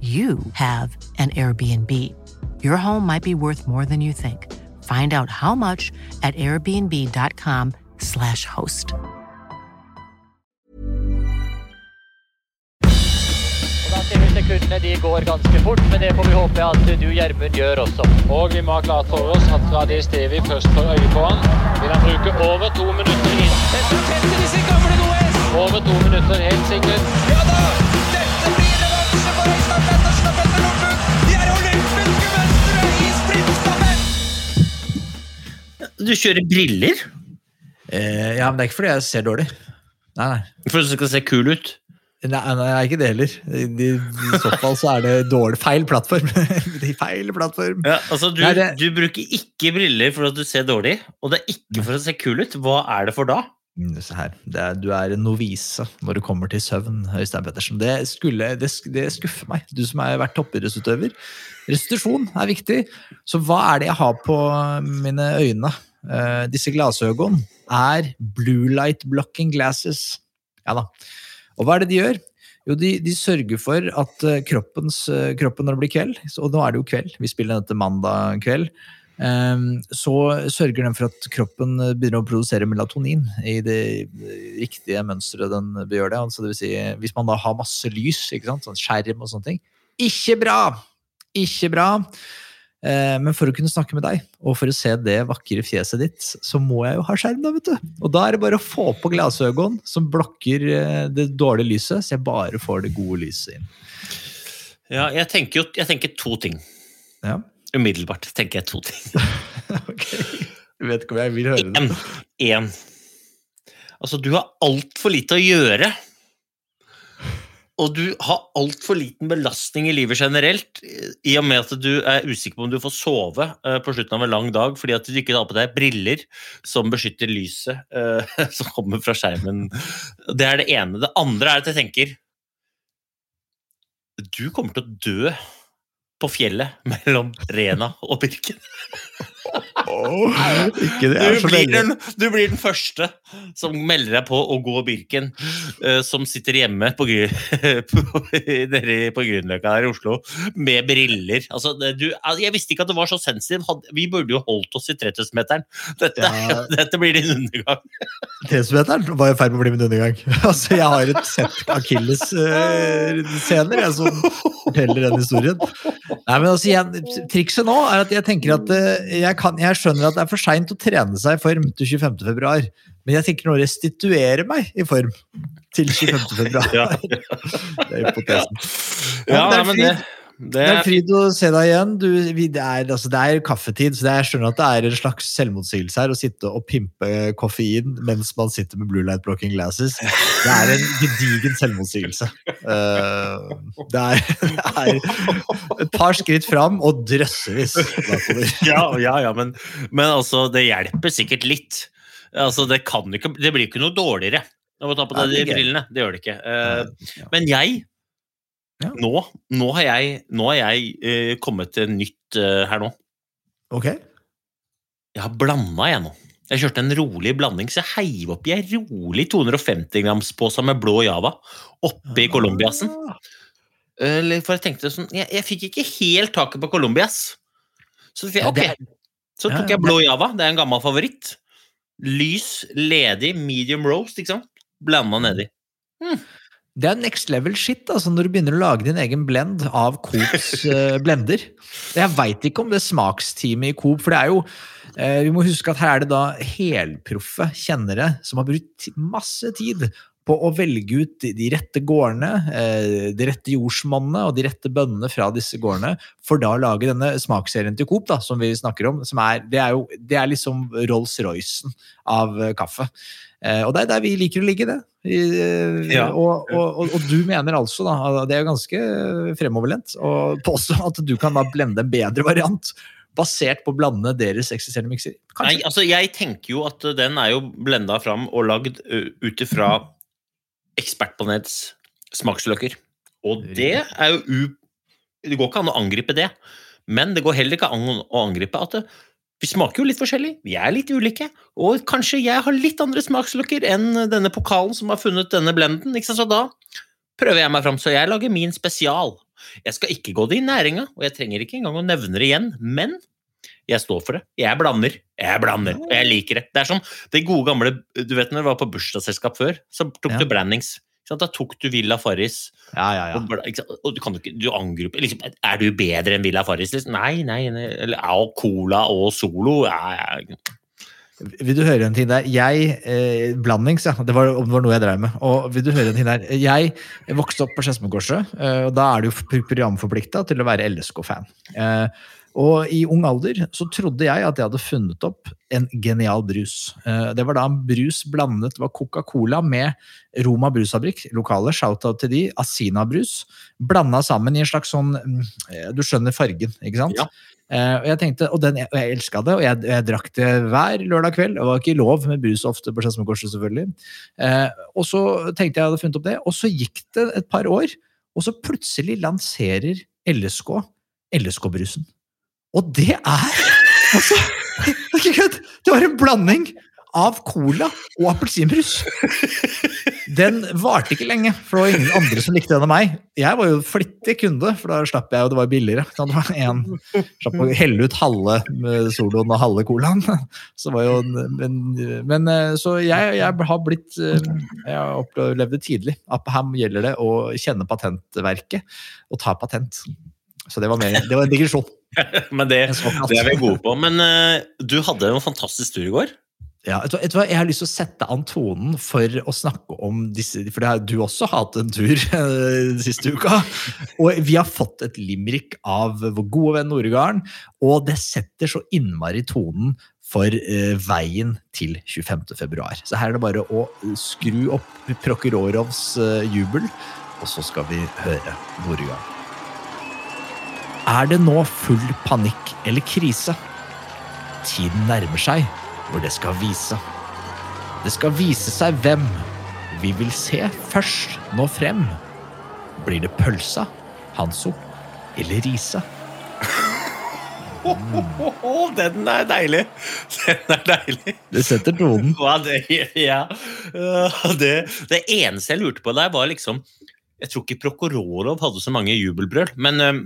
you have an Airbnb. Your home might be worth more than you think. Find out how much at airbnb.com/slash host. Da ser vi sekundene de går ganske fort, men det får vi håpe at du, Gjermund, gjør også. Og vi må ha klart for oss at fra det stedet vi først får øye på han, vil han bruke over to minutter inn. Dette tetter disse gamle OS! Over to minutter, helt sikkert. Ja da! Petter Northug! De er olympiske mestere i sprintstafett! Du kjører briller Eh, ja, men det er ikke fordi jeg ser dårlig. Nei, nei. for at du skal se kul ut. Nei, nei, ikke det heller. I, så fall så er det dårlig. Feil plattform. Feil plattform. Ja, altså du, Nei, det- du bruker ikke briller for at du ser dårlig, og det er ikke for å se kul ut. Hva er det for da? Mm, Se her. Er, du er en novise når det kommer til søvn, Øystein Pettersen. Det, skulle, det, det skuffer meg, du som har vært toppidrettsutøver. Restitusjon er viktig. Så hva er det jeg har på mine øyne? Uh, disse glasøgonene er blue light blocking glasses. Ja da. Og hva er det de gjør? Jo, de, de sørger for at eh, kroppens, eh, kroppen når det blir kveld, og nå er det jo kveld, vi spiller dette mandag kveld, så sørger den for at kroppen eh, begynner å produsere melatonin i det riktige mønsteret den bør gjøre det. Altså det vil si, hvis man da har masse lys, ikke sant, sånn skjerm og sånne ting, ikke bra! Ikke bra! Eh, Men for å kunne snakke med deg, og for å se det vakre fjeset ditt, så må jeg jo ha skjerm, da, vet du. Og da er det bare å få på glasøgon som blokker eh, det dårlige lyset, så jeg bare får det gode lyset inn. Ja, jeg tenker jo jeg tenker to ting. Ja, Umiddelbart tenker jeg to ting. ok. Jeg vet ikke om jeg vil høre det. En. en. Altså, du har altfor lite å gjøre. Og du har altfor liten belastning i livet generelt, i og med at du er usikker på om du får sove eh, på slutten av en lang dag fordi at du ikke har på deg briller som beskytter lyset eh, som kommer fra skjermen. Det er det ene. Det andre er at jeg tenker Du kommer til å dø på fjellet mellom Rena og Birken. Ikke det Du så blir, den, du blir den første som melder deg på å gå Birken, uh, som sitter hjemme på, på, nede på Grünerløkka her i Oslo med briller. Altså, du, altså, jeg visste ikke at det var så sensitivt. Vi burde jo holdt oss i 3000-meteren. Dette, Ja. dette blir din undergang. 3000-meteren var i ferd med å bli min undergang. Altså, jeg har et sett akilles-scener jeg, som forteller den historien. Nei, men altså, jeg, Trikset nå er at jeg tenker at uh, jeg, kan, jeg skjønner at det er for seint å trene seg i form til 25. februar. Men jeg tenker nå å restituere meg i form til 25. februar. Ja. Det er hypotesen. Ja, ja, men det, det Det er fryd å se deg igjen. Du, vi, det, er, altså, det er kaffetid, så det er, jeg skjønner at det er en slags selvmotsigelse her å sitte og pimpe koffein mens man sitter med blue light blocking glasses. Det er en gedigen selvmotsigelse. Uh, det, er, det er et par skritt fram og drøssevis ja, ja, ja men, men altså, det hjelper sikkert litt. Altså, det, kan ikke, det blir ikke noe dårligere av å ta på deg de brillene. Det gjør det ikke. Uh, Men jeg Ja. nå, nå har jeg, nå har jeg eh, kommet til nytt eh, her nå. Ok? Jeg har blanda, jeg nå. Jeg kjørte en rolig blanding, så jeg heiv oppi ei rolig 250 grams pose med blå Java oppi colombiasen. Eller, For jeg tenkte sånn Jeg, jeg fikk ikke helt taket på colombias. Så, jeg, okay. ok, så tok jeg blå Java, det er en gammel favoritt. Lys, ledig, medium roast, ikke sant? Blanda nedi. Det er next level shit altså, når du begynner å lage din egen blend av Coops eh, blender. Jeg veit ikke om det smaksteamet i Coop, for det er jo eh, Vi må huske at her er det da helproffe kjennere som har brukt masse tid på å velge ut de- de rette gårdene, eh, de rette jordsmonnene og de rette bønnene fra disse gårdene, for da å lage denne smaksserien til Coop, da, som vi snakker om. Som er, det er jo det er liksom Rolls-Roycen av kaffe. Eh, og det er der vi liker å ligge, det. I, eh, Ja. og, og, og, og du mener altså, da, det er ganske fremoverlent, å påstå at du kan da blende en bedre variant basert på å blande deres eksisterende mikser. Nei, altså jeg tenker jo at den er jo blenda fram og lagd ut ifra ekspertpanelets smaksløker. Og det er jo u... Det går ikke an å angripe det. Men det går heller ikke an å angripe at det, vi smaker jo litt forskjellig. Vi er litt ulike. Og kanskje jeg har litt andre smaksløker enn denne pokalen som har funnet denne blenden. Så da prøver jeg meg fram. Så jeg lager min spesial. Jeg skal ikke gå det i næringa, og jeg trenger ikke engang å nevne det igjen. Men jeg står for det. Jeg blander. Jeg blander, og jeg liker det. Det er som det gode gamle Du vet når du var på bursdagsselskap før, så tok Ja. du blandings. Da tok du Villa Farris. Ja, ja, ja. Og, og du kan jo ikke Du angriper liksom, Er du bedre enn Villa Farris? Liksom? Nei, nei, nei. Eller ja, Cola og Solo. Ja, ja. Vil du høre en ting der? Jeg, eh, Blandings, ja. Det var, det var noe jeg drev med. Og vil du høre en ting der? Jeg vokste opp på Skedsmokorset, eh, og da er du jo programforplikta til å være LSK-fan. Eh, og i ung alder så trodde jeg at jeg hadde funnet opp en genial brus. Eh, det var da en brus blandet var Coca-Cola med Roma brusfabrikk, lokale, shout-out til de, Asina-brus, blanda sammen i en slags sånn mm, eh, Du skjønner fargen, ikke sant? Ja. Uh, og jeg tenkte, og, den, og jeg elska det, og jeg, jeg drakk det hver lørdag kveld. Det var ikke lov med brus ofte på Skedsmokorset, selvfølgelig. Uh, og så tenkte jeg jeg hadde funnet opp det, og så gikk det et par år, og så plutselig lanserer LSK LSK-brusen. Og det er altså det var en blanding av cola og appelsinbrus. Den varte ikke lenge, for det var ingen andre som likte den enn meg. Jeg var jo flittig kunde, for da slapp jeg, og det var billigere. Det var en, slapp å helle ut halve med soloen og halve colaen. Så var jo, men, men eh, så jeg, jeg har blitt eh, Jeg opplevde tidlig. At her gjelder det å kjenne patentverket og ta patent. Så det var, mer, det var en digresjon. Men det, det er vi gode på. Men uh, du hadde en fantastisk tur i går. Ja, vet du, hva- Jeg har lyst til å sette an tonen for å snakke om disse For det har du også hatt en tur den siste uka. Og vi har fått et limerick av vår gode venn Noregarden, og det setter så innmari tonen for eh, veien til 25. februar. Så her er det bare å skru opp Prokhorovs eh, jubel, og så skal vi høre Noregarden. Er det nå full panikk eller krise? Tiden nærmer seg hvor det skal vise. Det skal vise seg hvem vi vil se først nå frem. Blir det pølsa, Hanso eller Riise? den er deilig! Den er deilig. Du setter tonen. Ja, det, ja. Det, det eneste jeg lurte på der, var liksom Jeg tror ikke Prokhorov hadde så mange jubelbrøl, men øhm,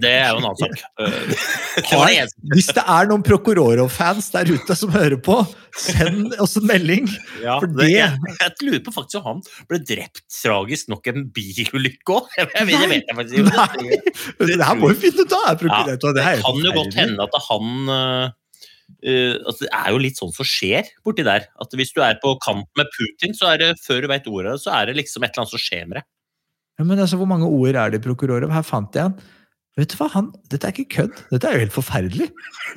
det er jo en annen sak. Øh, Det det. Hvis det er noen Prokhorov-fans der ute som hører på, send oss en melding. Ja, For det, det- jeg, jeg lurer på faktisk om han ble drept tragisk nok en bilulykke òg. Jeg, det vet jeg faktisk Nei, det, det her må vi finne ut av! Ja, det kan jo godt hende at han uh, Uh, altså, Det er jo litt sånn som skjer borti der. At Hvis du er på kamp med Putin, så er det før du vet ordet, så er det liksom et eller annet som skjer med deg. Ja, men altså, Hvor mange ord er det i Prokurorov? Her fant jeg en. Vet du hva, han, Dette er ikke kødd. Dette er jo helt forferdelig.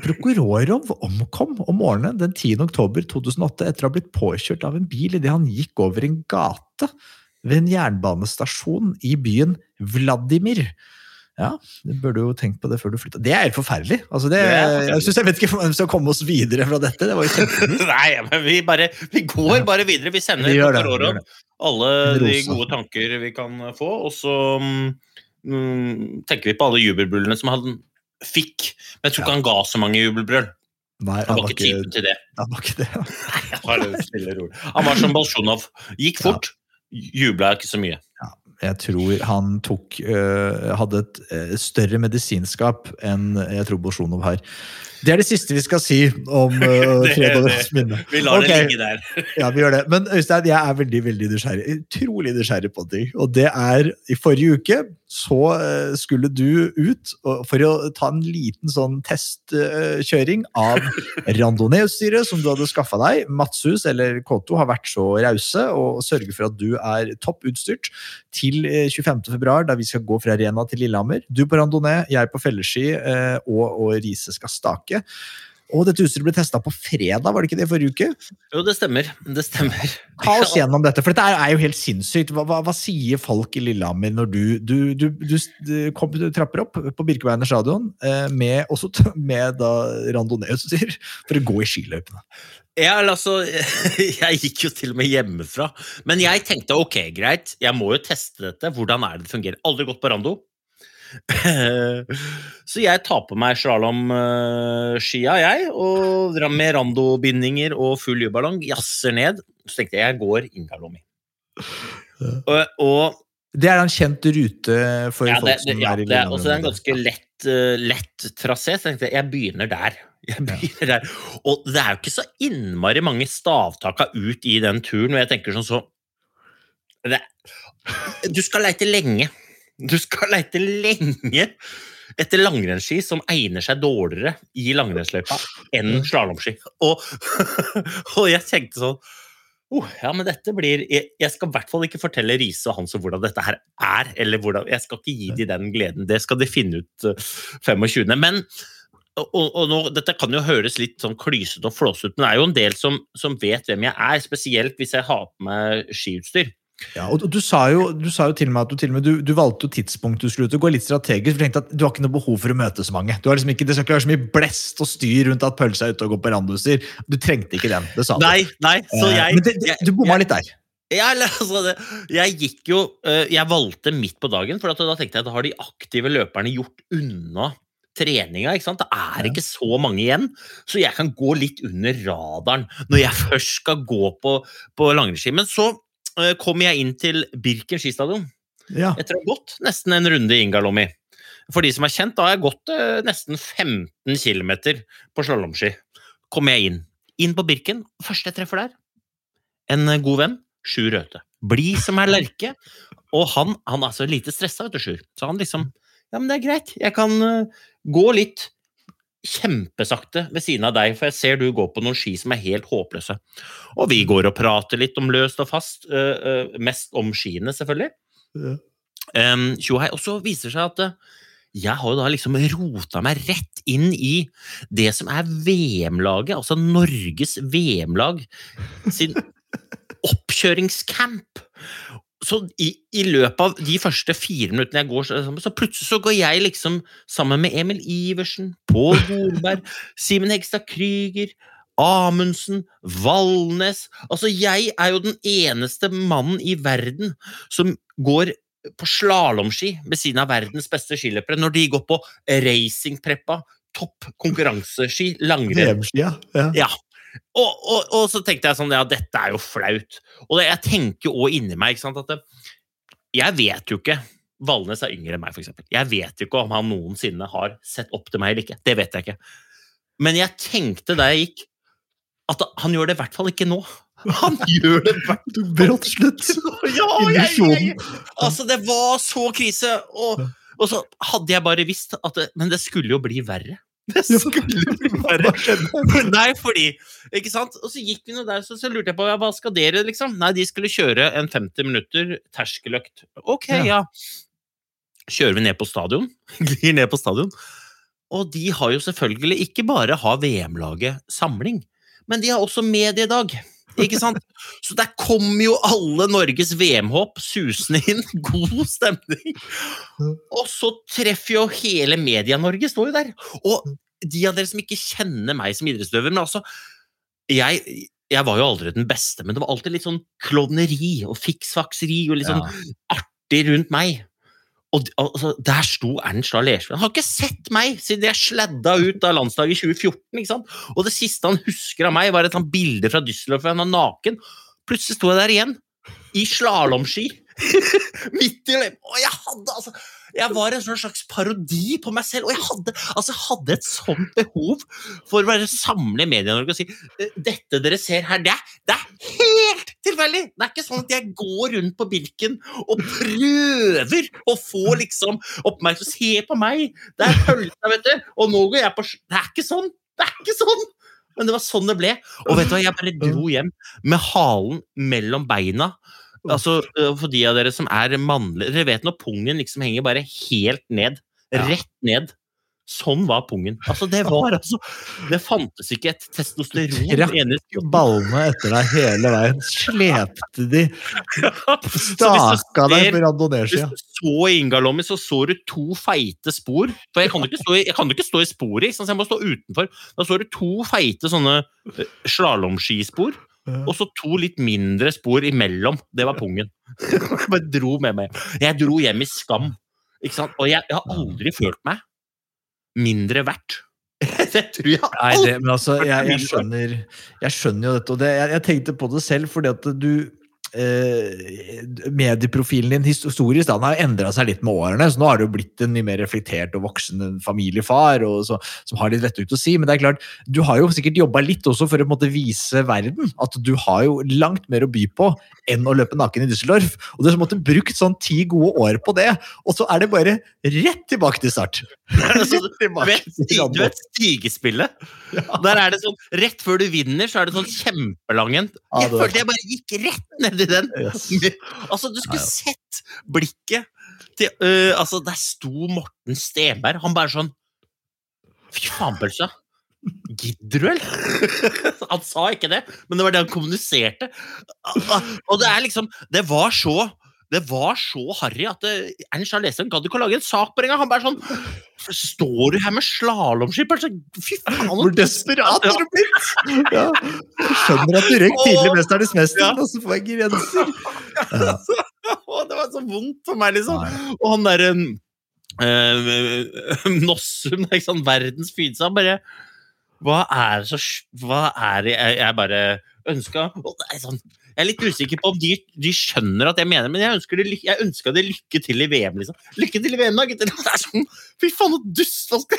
Prokurorov omkom om morgenen den 10. oktober 2008 etter å ha blitt påkjørt av en bil idet han gikk over en gate ved en jernbanestasjon i byen Vladimir. Ja, du burde jo tenkt på det før du flytta. Det er helt forferdelig. Altså, det, Det er forferdelig. jeg, synes jeg vet ikke hvem som skal komme oss videre fra dette. Det var. Nei, men vi bare Vi går bare videre. Vi sender Vi gjør det, vi gjør alle de gode tanker vi kan få, og så mm, tenker vi på alle jubelbrøllene som han fikk. Men jeg tror ikke han ga så mange jubelbrøl. Nei, Han var ikke typen til det. han var ikke det. Han var, stille rolig. han var som Bolsjunov. Gikk fort, jubla ikke så mye. Jeg tror han tok øh, Hadde et øh, større medisinskap enn jeg tror Bolsjunov har. Det er det siste vi skal si om uh, fredagens minne. Vi lar okay. det ligge der. Ja, vi gjør det. Men Øystein, jeg er veldig veldig nysgjerrig. Utrolig nysgjerrig på en ting. Og det er I forrige uke så eh, skulle du ut for å ta en liten sånn testkjøring av randonee-utstyret som du hadde skaffa deg. Matshus eller K2 har vært så rause og sørger for at du er topp utstyrt til eh, 25. februar, da vi skal gå fra Rena til Lillehammer. Du på randonee, jeg på felleski, eh, og, og Riise skal stake. Og dette utstyret ble testa på fredag, var det ikke det forrige uke? Jo, det stemmer. Det stemmer. Ta oss gjennom dette, for dette er, jo helt sinnssykt. Hva, hva, hva sier folk i Lillehammer når du, du, du, du, kom, trapper opp på Birkebeiner stadion eh, med, også med da randonee-utstyr for å gå i skiløypene? Ja, altså, jeg gikk jo til og med hjemmefra. Men jeg tenkte ok, greit, jeg må jo teste dette. Hvordan er det det fungerer? Aldri gått på rando. Så jeg tar på meg slalåmskia, jeg, og med randobindinger og full juballong, jazzer ned. Så tenkte jeg jeg går Ingarlomi. Og, og Det er en kjent rute for ja, folk det, det, som ja, er i det er også en ganske lett, eh, lett trasé, så jeg tenkte jeg begynner der. Jeg begynner der. Og det er jo ikke så innmari mange stavtaka ut i den turen, og jeg tenker sånn så det, Du skal leite lenge. Du skal leite lenge etter langrennsski som egner seg dårligere i langrennsløypa enn slalåmski. Og, og jeg tenkte sånn Oh, ja, men dette blir Jeg, jeg skal i hvert fall ikke fortelle Riise og Hans om hvordan dette her er. eller hvordan, Jeg skal ikke gi dem den gleden. Det skal de finne ut eh, 25. Men og, og nå, Dette kan jo høres litt sånn klysete og flåsete ut, men det er jo en del som, som vet hvem jeg er. Spesielt hvis jeg har på meg skiutstyr. Ja, og du sa, jo, du sa jo til meg at du med du, du valgte jo tidspunkt du skulle ut og gå litt strategisk. for Du tenkte at du har ikke noe behov for å møte så mange. Du har liksom ikke, Det skal ikke være så mye blest og styr rundt at pølsa er ute og går på randoutstyr. Du trengte ikke den. Det sa du. Nei, nei, så Eh, jeg, Men det, det, du bomma litt der. Jeg, altså, det, jeg gikk jo eh, Jeg valgte midt på dagen, for da tenkte jeg at da har de aktive løperne gjort unna treninga. ikke sant? Det er ikke så mange igjen, så jeg kan gå litt under radaren når jeg først skal gå på, på langrennsski. Men så kom jeg inn til Birken skistadion Ja. etter å ha gått nesten en runde i Ingalommi. For de som er kjent, da har jeg gått eh, nesten 15 km på slalåmski. Kommer jeg inn. Inn på Birken. Første jeg treffer der, en eh, god venn, Sjur Røthe. Blid som ei lerke. Og han, han er så lite stressa, vet du, Sjur. Så han liksom Ja, men det er greit. Jeg kan eh, gå litt kjempesakte ved siden av deg, for jeg ser du går på noen ski som er helt håpløse. Og vi går og prater litt om løst og fast. eh, eh, mest om skiene, selvfølgelig. Ja. Um. Og så viser det seg at eh, jeg har jo da liksom rota meg rett inn i det som er VM-laget, altså Norges VM-lag sin oppkjøringscamp. Så i, i løpet av de første fire minuttene jeg går, sammen, så plutselig så går jeg liksom sammen med Emil Iversen, Pål Holberg, Simen Hegstad Krüger, Amundsen, Valnes Altså, jeg er jo den eneste mannen i verden som går på slalåmski ved siden av verdens beste skiløpere, når de går på racingpreppa, topp konkurranseski, langrenn. Ja. Ja. Og, og, og så tenkte jeg sånn, ja, dette er jo flaut. Og det, jeg tenker òg inni meg, sant, at det, jeg vet jo ikke Valnes er yngre enn meg, eksempel. Jeg vet jo ikke om han noensinne har sett opp til meg eller ikke. Det vet jeg ikke. Men jeg tenkte da jeg gikk, at han gjør det i hvert fall ikke nå. Han gjør det hvert Brått slutt. ja, jeg, jeg. Altså, det var så krise! Og, og så hadde jeg bare visst at det, Men det skulle jo bli verre. Det skulle bare. Nei, fordi Ikke sant? Og så gikk vi nå der, så, så lurte jeg på ja, hva skal dere, liksom? Nei, de skulle kjøre en 50 minutter terskeløkt. Ok, Ja. ja. Kjører vi ned på stadion? Glir ned på stadion. Og de har jo selvfølgelig ikke bare har VM-laget samling, men de har også mediedag. Ikke sant? Så der kommer jo alle Norges VM-håp susende inn. God stemning. Og så treffer jo hele Media-Norge, står jo der. Og de av dere som ikke kjenner meg som idrettsutøver, men altså jeg, jeg var jo aldri den beste, men det var alltid litt sånn klovneri og fiksfakseri og litt sånn artig rundt meg. Og altså, der sto Ernst Dahl Lersveen. Han har ikke sett meg siden jeg sladda ut av landslaget i 2014. ikke sant? Og det siste han husker av meg, var et sånt bilde fra Düsseldorf hvor han var naken. Plutselig sto jeg der igjen, i slalåmski, Midt i løypa. Og jeg hadde altså Jeg var en sånn slags parodi på meg selv, og jeg hadde, altså, hadde et sånt behov for å bare samle Medie-Norge og si «Eh, dette dere ser her, det er, det er helt tilfeldig! Det er ikke sånn at jeg går rundt på Birken og prøver å få liksom oppmerksomhet. Se på meg! Det er pølsa, vet du! Og nå går jeg på Det er ikke sånn! Det er ikke sånn! Men det var sånn det ble. Og vet du hva, jeg bare dro hjem med halen mellom beina. Altså, øh, For de av dere som er mannlige Dere vet når pungen liksom henger bare helt ned. Rett ned. Sånn var pungen. Altså, det var altså Det fantes ikke et testosteron Trakk ballene etter deg hele veien. Slepte de. Staka deg på Hvis du så i Ingalommi, så så du to feite spor. For jeg kan jo ikke stå i, jeg kan jo ikke stå i sporet, så jeg må stå utenfor. Da så du to feite sånne eh, slalåmskispor, og så to litt mindre spor imellom. Det var pungen. Jeg bare dro med meg. Jeg dro hjem i skam. Og jeg, jeg har aldri følt meg mindre verdt. Det tror jeg Nei, det, men altså, jeg, jeg, skjønner, jeg skjønner jo dette. Og det, jeg, jeg tenkte på det selv fordi at du Medieprofilen din historisk den har endra seg litt med årene. så Nå har du blitt en mye mer reflektert og voksen familiefar så, som har litt lettvekt å si. Men det er klart, du har jo sikkert jobba litt også for å måte, vise verden at du har jo langt mer å by på enn å løpe naken i Düsseldorf. Og du har måttet brukt sånn ti gode år på det, og så er det bare rett tilbake til start. Altså, du tilbake vet, til du Randers. vet stigespillet? Der er det sånn, Rett før du vinner, så er det sånn kjempelangent Jeg følte jeg bare gikk rett ned i den. Yes. Altså, du skulle sett blikket til uh, Altså, der sto Morten Stenberg. Han bare sånn Fy faen, pølsa. Gidder du, eller? Han sa ikke det, men det var det han kommuniserte. Og det er liksom Det var så det var så harry at Ernst har lest den, gadd ikke å lage en sak på det engang. Han bare sånn Står du her med slalåmski? Fy faen! Hvor desperat har du blitt! Ja. Skjønner at du røyk tidlig i Mesternes mester, Ja. og så får jeg grenser. Ja. det var så vondt for meg, liksom. Og han derre uh, Nossum, ikke sant, verdens fineste, han bare Hva er det så Hva er det jeg, jeg bare ønska og det er sånn, Jeg er litt usikker på om de, de skjønner at jeg mener men jeg ønsker det, jeg ønska det lykke til i VM, liksom. Lykke til i VM, da, gutter! Det er sånn Fy faen, så dust! hva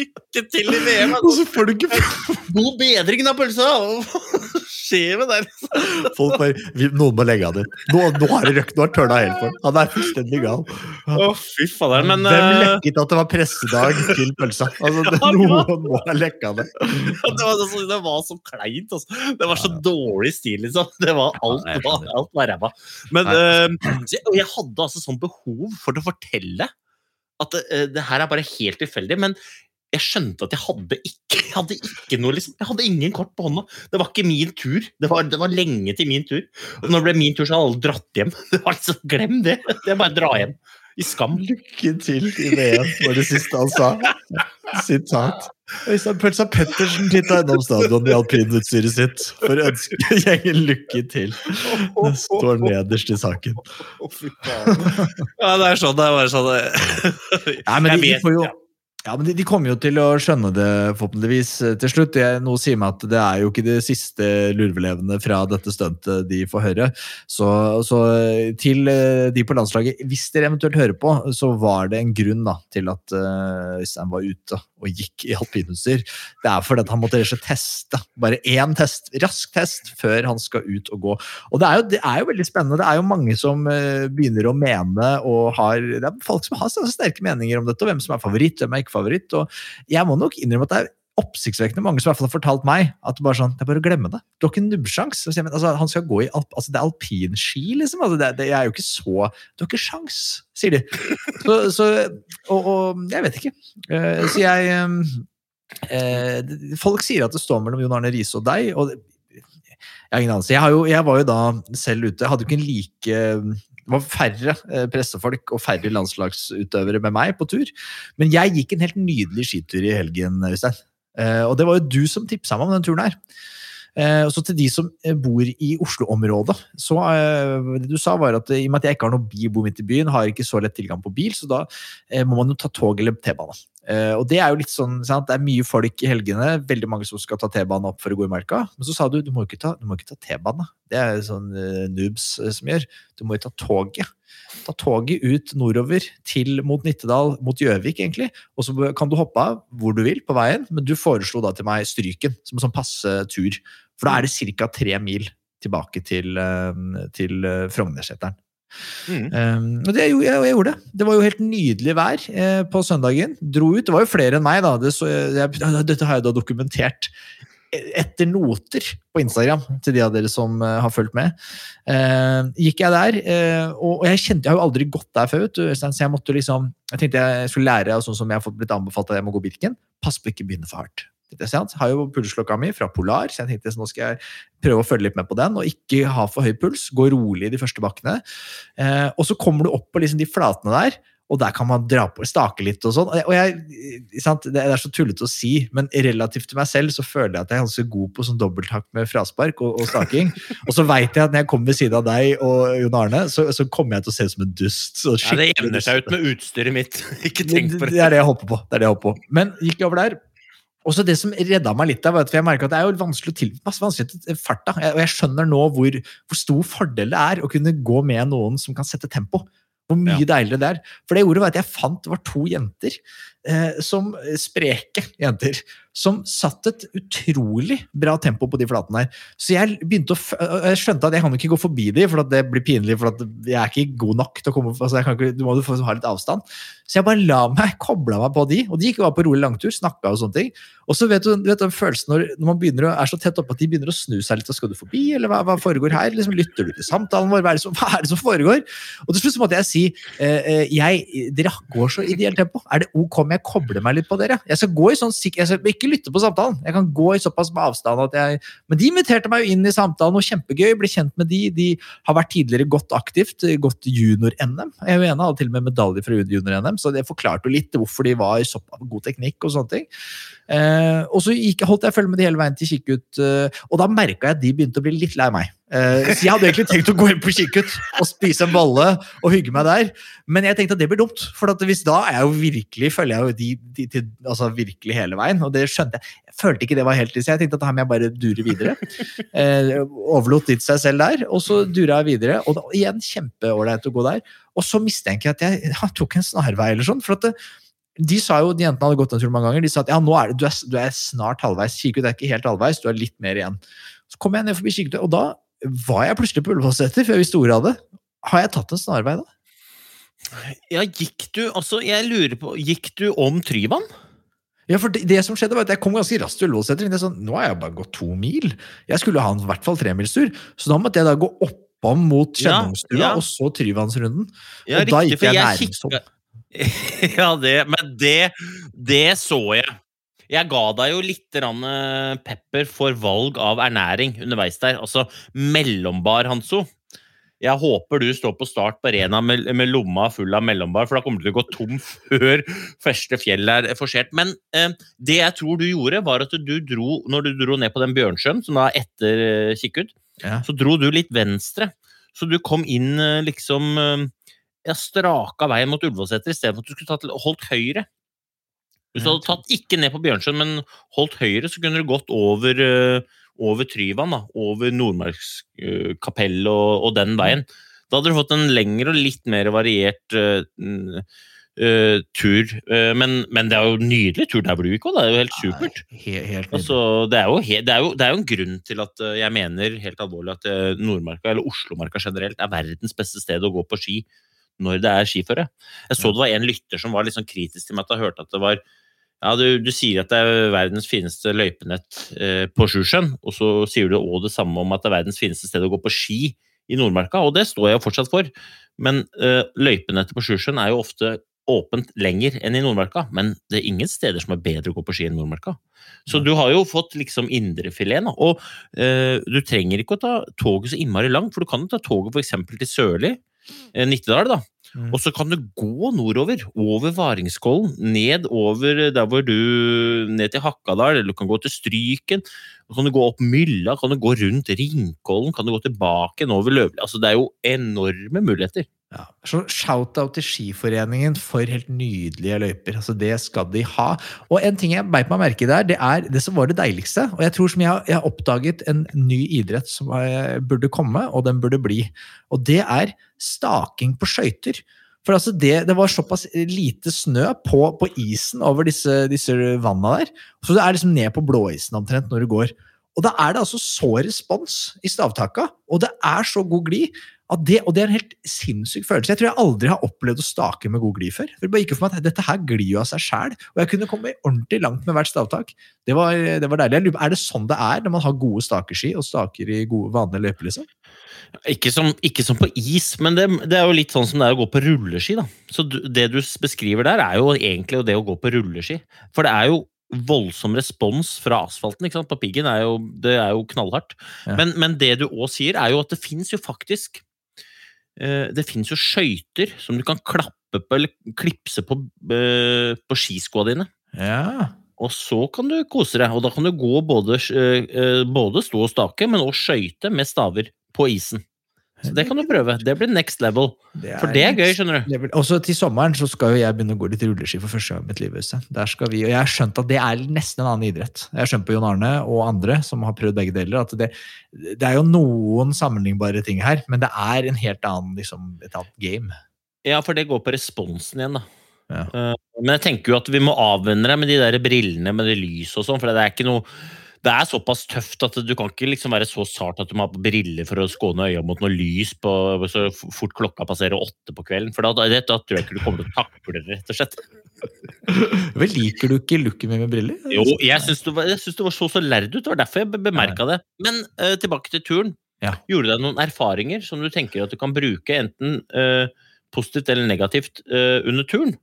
Lykke til i VM! Og så får du ikke God bedring, da, pølsa! Skjer med deg? Folk bare Noen må legge av det. Nå, nå har det røkt, nå har tørna helt for. Han er fullstendig gal. Å, fy fader, men Hvem eh, lekket at det var pressedag til pølsa? Altså, det, noen må ha lekka det. Det, var så, det var så kleint. Altså. Det var så dårlig stil, liksom. Det var alt, var, alt var ræva. Men uh, jeg, hadde altså sånn behov for å fortelle at eh, det her er bare helt tilfeldig. Men jeg skjønte at jeg hadde ikke, jeg hadde ikke noe liksom, Jeg hadde ingen kort på hånda. Det var ikke min tur. Det var, det var lenge til min tur. Og når det ble min tur, så hadde alle dratt hjem. Det var liksom, Glem det! Det er bare å dra hjem. I skam. Lykke til i VM, var det siste han sa. Sitat. Øystein Pølsa Pettersen titta innom stadion i alpinutstyret sitt for å ønske gjengen lykke til. Det står nederst i saken. Å, fy faen. Ja, det er sånn. Det er bare sånn Nei, men Jeg de, får jo ja. men de, de kommer jo til å skjønne det forhåpentligvis eh, til slutt. Jeg, noe sier meg at det er jo ikke de siste lurvelevende fra dette stuntet de får høre. Så, så eh, til eh, de på landslaget, hvis dere eventuelt hører på, så var det en grunn da, til at eh, Øystein var ute og gikk i alpinutstyr. Det er fordi han måtte teste. Bare én test, rask test, før han skal ut og gå. Og det er jo, det er jo veldig spennende. Det er jo mange som eh, begynner å mene og har Det er folk som har sterke meninger om dette, og hvem som er favoritt, hvem er ikke favoritt. Og jeg må nok innrømme at det er oppsiktsvekkende mange som i hvert fall har fortalt meg at det bare sånn, det er bare å glemme det. Du har ikke nubbsjans. Altså, han skal gå i alp, altså, det er alpinski, liksom. Altså, det, det, jeg er jo ikke så Du har ikke sjans, sier de. Så, så, og, og jeg vet ikke. Eh, så jeg eh, Folk sier at det står mellom Jon Arne Riise og deg. og jeg har ingen anelse. Jeg, har jo, jeg var jo da selv ute. Jeg hadde jo ikke en like Det var færre eh, pressefolk og færre landslagsutøvere med meg på tur. Men jeg gikk en helt nydelig skitur i helgen, Øystein. Eh, og det var jo du som tipsa meg om den turen her. Eh, så til de som eh, bor i Oslo-området, så det du sa var at i og med at jeg ikke har noe bil, bor midt i byen, har ikke så lett tilgang på bil, så da må man jo ta tog eller T-bane. Eh, og det er jo litt sånn, sant? Det er mye folk i helgene, veldig mange som skal ta T-banen opp for å gå i marka. Men så sa du du må ikke ta, ta T-banen. Det er sånn eh, noobs eh, som gjør. Du må jo ta toget. Ta toget ut nordover til mot Nittedal, mot Gjøvik, egentlig. Og så kan du hoppe av hvor du vil på veien, men du foreslo da til meg Stryken som en sånn passe tur. For da er det ca. tre mil tilbake til, til Frognerseteren. Mm. Um, og det, jeg, jeg, gjorde det. Det var jo helt nydelig vær eh, på søndagen. Dro ut. Det var jo flere enn meg, da. Det så, jeg, dette har jeg da dokumentert etter noter på Instagram, til de av dere som uh, har fulgt med. Uh, gikk jeg der, uh, og, og jeg kjente Jeg har jo aldri gått der før, du, så jeg måtte liksom Jeg tenkte jeg skulle lære, av sånn som jeg har fått blitt anbefalt at jeg må gå Birken. Pass på ikke begynne for hardt. Sant? har jo pulsklokka mi fra Polar, så jeg tenkte så nå skal jeg prøve å følge litt med på den, og ikke ha for høy puls. Gå rolig i de første bakkene. Eh, og så kommer du opp på liksom de flatene der, og der kan man dra på, stake litt og sånn. Og jeg, sant? Det er så tullete å si, men relativt til meg selv så føler jeg at jeg er ganske god på sånn dobbelthakk med fraspark og, og staking. og så veit jeg at når jeg kommer ved siden av deg og Jon Arne, så, så kommer jeg til å se ut som en dust. Så Ja, det jevner seg ut med utstyret mitt. Ikke tenk på det det. er det jeg håper på. Det er det jeg håper på. Men gikk jeg over der. Og så Det som redda meg litt, der, var at jeg merket at det er jo vanskelig å tilpasse vanskelig farta. Og jeg skjønner nå hvor, hvor stor fordel det er å kunne gå med noen som kan sette tempo. Hvor mye deiligere det er. For det jeg gjorde var at jeg fant det var to jenter, eh, som spreke jenter, som satt et utrolig bra tempo på de flatene her. Så jeg begynte å f jeg skjønte at jeg kan ikke gå forbi de, for det blir pinlig, for jeg er ikke god nok til å komme altså ikke, Du må ha litt avstand. Så jeg bare la meg, kobla meg på de, og de gikk bare på rolig langtur, snakka og sånne ting. Og så vet du, vet den følelsen når, når man begynner å, er så tett oppe at de begynner å snu seg litt, og skal du forbi, eller hva, hva foregår her? Liksom, lytter du til samtalen vår? Hva er det som, er det som foregår? Og til slutt måtte jeg si eh, eh, jeg, dere går så ideelt tempo. Er det ok om jeg kobler meg litt på dere? Jeg skal gå i sånn sikk- jeg skal ikke lytte på samtalen. Jeg kan gå i såpass med avstand at jeg Men de inviterte meg jo inn i samtalen, og kjempegøy. Ble kjent med de. De har vært tidligere godt aktivt, gått junior-NM. Jeg er jo enig, hadde til og med medalje fra junior-NM, så det forklarte jo litt hvorfor de var i såpass god teknikk og sånne ting. Eh, og så gikk, holdt jeg følge med de hele veien til Kikkut, eh, og da merka jeg at de begynte å bli litt lei meg. Eh, så jeg hadde egentlig tenkt å gå inn på Kikkut og spise en bolle og hygge meg der, men jeg tenkte at det blir dumt. For hvis da er jeg jo virkelig, følger jeg jo de, de, de, altså virkelig hele veien, og det skjønte jeg. Jeg følte ikke det var helt så jeg tenkte at her må jeg bare dure videre. Eh, overlot litt seg selv der, og så dura jeg videre. Og da, igjen kjempeålreit å gå der. Og så mistenker jeg at jeg, jeg tok en snarvei eller sånn. for at det, de sa jo, de jentene hadde gått en tur mange ganger, de sa at ja, nå er det, du, er, du er snart halvveis. Kikkut er ikke helt halvveis, du er litt mer igjen. Så kom jeg ned forbi Kikkut, og da var jeg plutselig på Ullevålseter, for jeg visste ordet av det. Har jeg tatt en snarvei da? Ja, gikk du Altså, jeg lurer på Gikk du om Tryvann? Ja, for det, det som skjedde var at Jeg kom ganske raskt til Ullevålseter. Sånn, nå har jeg bare gått to mil. Jeg skulle ha en i hvert fall tremilstur. Så da måtte jeg da gå oppom mot Ja, Kjennungstua, ja. og så Tryvannsrunden. Ja, og da riktig, gikk for jeg næringsom. kikka- Ja, det, men det, det så jeg. Jeg ga deg jo litt eh, pepper for valg av ernæring underveis der. Altså mellombar, Hanso. Jeg håper du står på start på arena med, med lomma full av mellombar, for da kommer du til å gå tom før første fjell er forsert. Men eh, det jeg tror du gjorde, var at du dro, når du dro ned på den Bjørnsjøen, som da er etter eh, Kikkut, Ja. så dro du litt venstre. Så du kom inn eh, liksom eh, ja, straka veien mot Ullevålseter istedenfor at du skulle holdt høyre. Hvis du hadde tatt ikke ned på Bjørnsjøen, men holdt høyre, så kunne du gått over, eh, over Tryvann, da, over Nordmarkskapellet og, og den veien. Da hadde du fått en lengre og litt mer variert uh, mm, eh, tur. Uh, men, men det er jo en nydelig tur der hvor du gikk òg, det er jo helt supert. Helt, helt. Altså, det, er jo he, det, er jo, det er jo en grunn til at eh, jeg mener helt alvorlig at eh, Nordmarka, eller Oslomarka generelt, er verdens beste sted å gå på ski når det er skiføre. Jeg så det var en lytter som var litt sånn kritisk til meg at jeg hørte at det var ja, du, du sier at det er verdens fineste løypenett eh, på Sjusjøen, og så sier du òg det samme om at det er verdens fineste sted å gå på ski i Nordmarka, og det står jeg jo fortsatt for. Men eh, løypenettet på Sjusjøen er jo ofte åpent lenger enn i Nordmarka, men det er ingen steder som er bedre å gå på ski enn Nordmarka. Så du har jo fått liksom indrefileten. Og eh, du trenger ikke å ta toget så innmari langt, for du kan jo ta toget f.eks. til Sørli, eh, Nittedal, da. Mm. Og så kan du gå nordover, over Varingskollen, ned over der hvor du Ned til Hakkadal, eller du kan gå til Stryken. Kan du gå opp Mylla, kan du gå rundt Ringkollen, kan du gå tilbake igjen over Løvli Altså, det er jo enorme muligheter. Ja, så Shout-out til Skiforeningen for helt nydelige løyper. altså Det skal de ha. Og en ting jeg beit meg merke i der, det er det som var det deiligste. Og jeg tror som jeg, jeg har oppdaget en ny idrett som burde komme, og den burde bli. Og det er staking på skøyter. For altså det, det var såpass lite snø på, på isen over disse, disse vanna der. Så det er liksom ned på blåisen omtrent når du går. Og da er det altså så respons i stavtaka, og det er så god glid. Det, og det er en helt sinnssyk følelse. Jeg tror jeg aldri har opplevd å stake med god glid før. For det bare gikk for meg at Dette her glir jo av seg sjæl, og jeg kunne komme ordentlig langt med hvert stavtak. Det var, det var deilig. Er det sånn det er når man har gode stakeski og staker i gode, vanlige løyper? liksom? Ikke som, ikke som på is, men det, det er jo litt sånn som det er å gå på rulleski. da. Så du, Det du beskriver der, er jo egentlig det å gå på rulleski. For det er jo voldsom respons fra asfalten ikke sant? på piggen. Er jo, det er jo knallhardt. Ja. Men, men det du òg sier, er jo at det fins jo faktisk eh, Det fins jo skøyter som du kan klappe på eller klipse på, eh, på skiskoa dine. Ja. Og så kan du kose deg. Og da kan du gå både, eh, både stå og stake, men også skøyte med staver på isen. Så det kan du prøve. Det blir next level. For det er gøy, skjønner du. Level. Også til sommeren så skal jo jeg begynne å gå litt rulleski for første gang i mitt liv. Der skal vi, og jeg har skjønt at det er nesten en annen idrett. Jeg har skjønt på Jon Arne og andre som har prøvd begge deler, at det, det er jo noen sammenlignbare ting her, men det er en helt annen, liksom, et annet game. Ja, for det går på responsen igjen, da. Ja. Eh, Men jeg tenker jo at vi må avvenne deg med de der brillene med det lyset og sånn, for det er ikke noe det er såpass tøft at du kan ikke liksom være så sart at du må ha briller for å skåne øya mot noe lys på, så fort klokka passerer åtte på kvelden. For da, da, da tror jeg ikke du kommer til å takle det, rett og slett. Vel, liker du ikke looken min med briller? Jo, jeg syns du, var- syns du var så så lærd ut. Det var derfor jeg bemerka det. Men uh, tilbake til turen. Ja. Gjorde deg noen erfaringer som du tenker at du kan bruke enten uh, positivt eller negativt uh, under turen?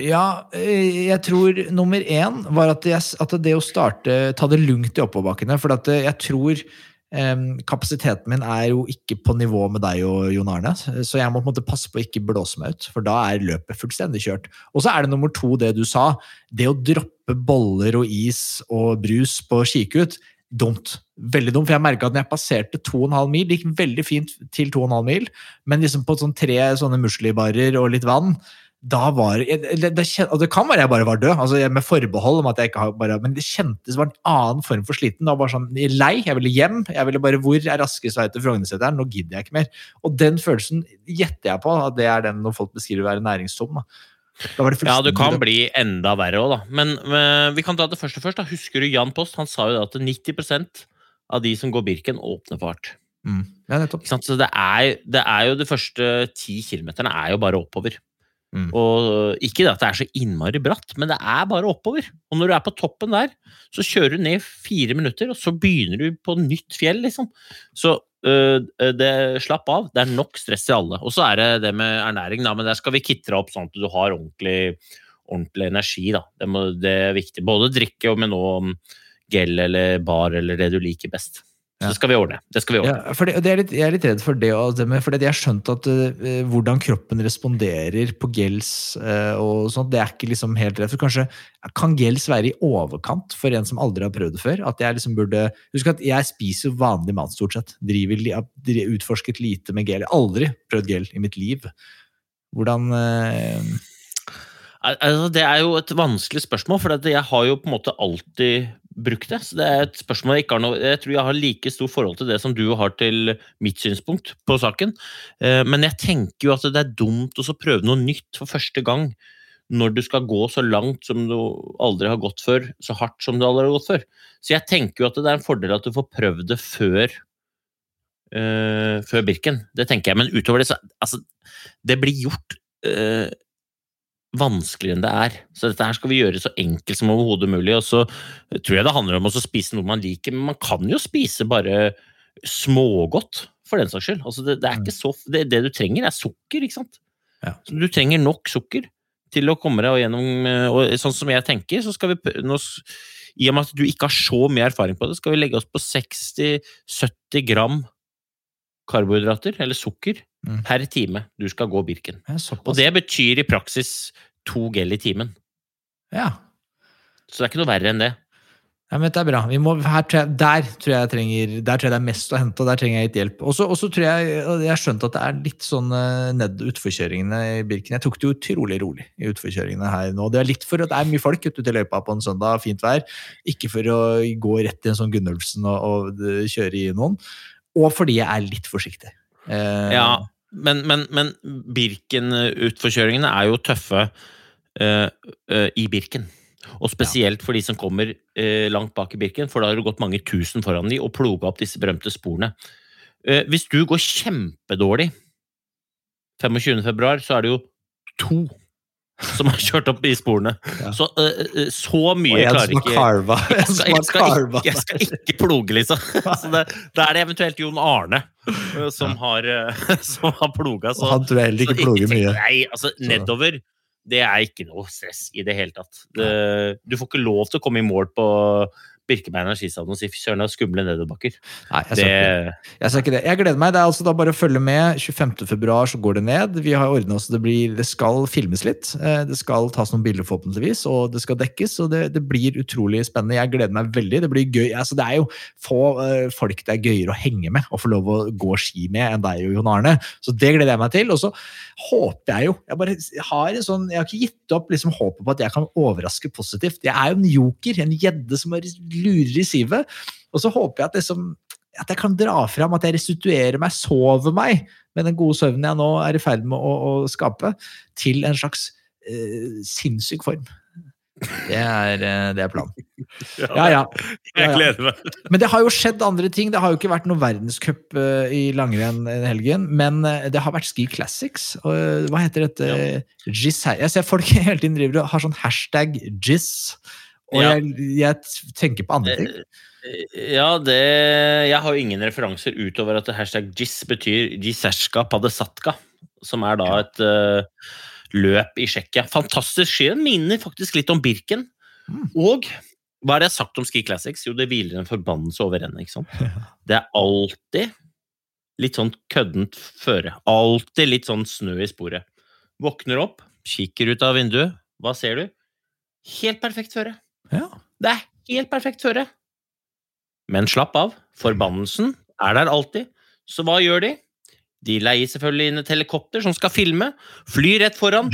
Ja, eh, jeg tror nummer én var at, jeg, at det å starte Ta det lugnt i oppoverbakkene. For eh, jeg tror em, kapasiteten min er jo ikke på nivå med deg og Jon Arne. Så jeg må på en måte passe på å ikke blåse meg ut, for da er løpet fullstendig kjørt. Og så er det nummer to, det du sa. Det å droppe boller og is og brus på kikut. Dumt. Veldig dumt. For jeg merka at når jeg passerte 2,5 mil, det gikk veldig fint til 2,5 mil, men liksom på sånn tre sånne muslibarer og litt vann da var det, det, det, det kan være jeg bare var død, altså med forbehold om at jeg ikke har bare Men det kjentes var en annen form for sliten. Da var sånn lei. Jeg ville hjem. Jeg ville bare Hvor er raskest vei til Frognerseteren? Nå gidder jeg ikke mer. Og den følelsen gjetter jeg på at det er den når folk beskriver å være næringstom. Det Ja, det kan bli enda verre òg, da. Men men, vi kan ta det først og først. da. Husker du Jan Post? Han sa jo da at 90% av de som går Birken, åpner fart. Mm. Ja, nettopp. Så det er, det er jo de første ti kilometerne er jo bare oppover. Mm. Og ikke det at det er så innmari bratt, men det er bare oppover. Og når du er på toppen der, så kjører du ned fire minutter, og så begynner du på nytt fjell, liksom. Så øh, det, slapp av. Det er nok stress til alle. Og så er det det med ernæring, da, men der skal vi kitre opp sånn at du har ordentlig, ordentlig energi, da. Det, må, det er viktig. Både drikke, og med noe gel eller bar eller det du liker best. Så skal vi ordne. Det skal vi ordne. Ja, for det, det er litt, jeg er litt redd for det. og det med- For jeg har skjønt at uh, hvordan kroppen responderer på gels uh, og sånt, det er ikke liksom helt rett. For kanskje kan gels være i overkant for en som aldri har prøvd det før? At jeg liksom burde Husk at jeg spiser jo vanlig mat, stort sett. Driver, utforsket lite med gel. Jeg har aldri prøvd gel i mitt liv. Hvordan uh, Altså, det er jo et vanskelig spørsmål, for jeg har jo på en måte alltid brukt det. Så det er et spørsmål jeg ikke har noe Jeg tror jeg har like stort forhold til det som du har til mitt synspunkt på saken. Eh, Men jeg tenker jo at det er dumt å prøve noe nytt for første gang når du skal gå så langt som du aldri har gått før, så hardt som du aldri har gått før. Så jeg tenker jo at det er en fordel at du får prøvd det før eh, før Birken. Det tenker jeg. Men utover det, så Altså, det blir gjort eh, vanskeligere enn det er. Så dette her skal vi gjøre så enkelt som overhodet mulig. Og så tror jeg det handler om å spise noe man liker, men man kan jo spise bare smågodt, for den saks skyld. Altså det, det, er ikke så, det, det du trenger, er sukker, ikke sant? Ja. Du trenger nok sukker til å komme deg gjennom eh, Og sånn som jeg tenker, så skal vi nå, I og med at du ikke har så mye erfaring på det, skal vi legge oss på 60-70 gram karbohydrater, eller sukker, Mm. per time du skal gå Birken. ja, Og det betyr i praksis to gel i timen. Ja. Så det er ikke noe verre enn det. Ja, men det er bra. Vi må, her der, tror jeg trenger, der tror jeg det er mest å hente, og der trenger jeg litt hjelp. Og så tror jeg Jeg har skjønt at det er litt sånn eh, ned utforkjøringene i Birken. Jeg tok det utrolig rolig i utforkjøringene her nå. Det er litt for at det er mye folk ute i løypa på en søndag, fint vær. Ikke for å gå rett i en sånn Gunnulfsen og, og eh, kjøre i noen. Og fordi jeg er litt forsiktig. Eh, Ja, men, men, men Birken-utforkjøringene er jo tøffe eh, eh, i Birken. Og spesielt for de som kommer eh, langt bak i Birken, for da har det gått mange tusen foran de og ploga opp disse berømte sporene. Eh, hvis du går kjempedårlig 25. februar, så er det jo to som har kjørt opp i sporene. Ja. Så, eh, så mye klarer ikke jeg skal, jeg, skal ikke, jeg skal ikke ploge, liksom. Så det, da er det eventuelt Jon Arne eh, som har, uh, som har ploga. Og han tror jeg heller ikke ploger mye. Nei, altså nedover det er ikke noe stress i det hele tatt. Det, du får ikke lov til å komme i mål på Birkebeiner skistadion og si fy søren, det er skumle nedoverbakker. Nei, jeg sa, det. Jeg sa ikke det. Jeg gleder meg. Det er altså da bare å følge med. 25. februar så går det ned. Vi har ordna så det blir Det skal filmes litt. Eh, Det skal tas noen bilder, forhåpentligvis, og det skal dekkes. Og det, det blir utrolig spennende. Jeg gleder meg veldig. Det blir gøy. Altså, det er jo få eh, folk det er gøyere å henge med og få lov å gå ski med enn deg og Jon Arne. Så det gleder jeg meg til. Og så håper jeg jo Jeg bare har en sånn Jeg har ikke gitt opp liksom håpet på at jeg kan overraske positivt. Jeg er jo en joker, en gjedde som bare lurer i sivet. Og så håper jeg at liksom at jeg kan dra fram at jeg restituerer meg, sover meg med den gode søvnen jeg nå er i ferd med å, å skape, til en slags eh, sinnssyk form. Det er, eh, det er planen. Ja, ja. Ja, jeg gleder meg. Men det har jo skjedd andre ting. Det har jo ikke vært noen verdenscup eh, i langrenn i helgen, men eh, det har vært Ski Classics. Og, hva heter dette? Her. Jeg ser folk hele tiden driver og har sånn hashtag jizz. Og Ja. jeg, jeg tenker på andre ting. Ja, det Jeg har jo ingen referanser utover at hashtag JIS betyr jizerska Padesatka, som er da et uh, løp i Tsjekkia. Fantastisk ski. Minner faktisk litt om Birken. Og hva er det jeg har sagt om Ski Classics? Jo, det hviler en forbannelse over henne. ikke sant? Det er alltid litt sånn køddent føre. Alltid litt sånn snø i sporet. Våkner opp, kikker ut av vinduet. Hva ser du? Helt perfekt føre. Ja. Det er helt perfekt føre. Men slapp av, forbannelsen er der alltid. Så hva gjør de? De leier selvfølgelig inn et helikopter som skal filme, flyr rett foran,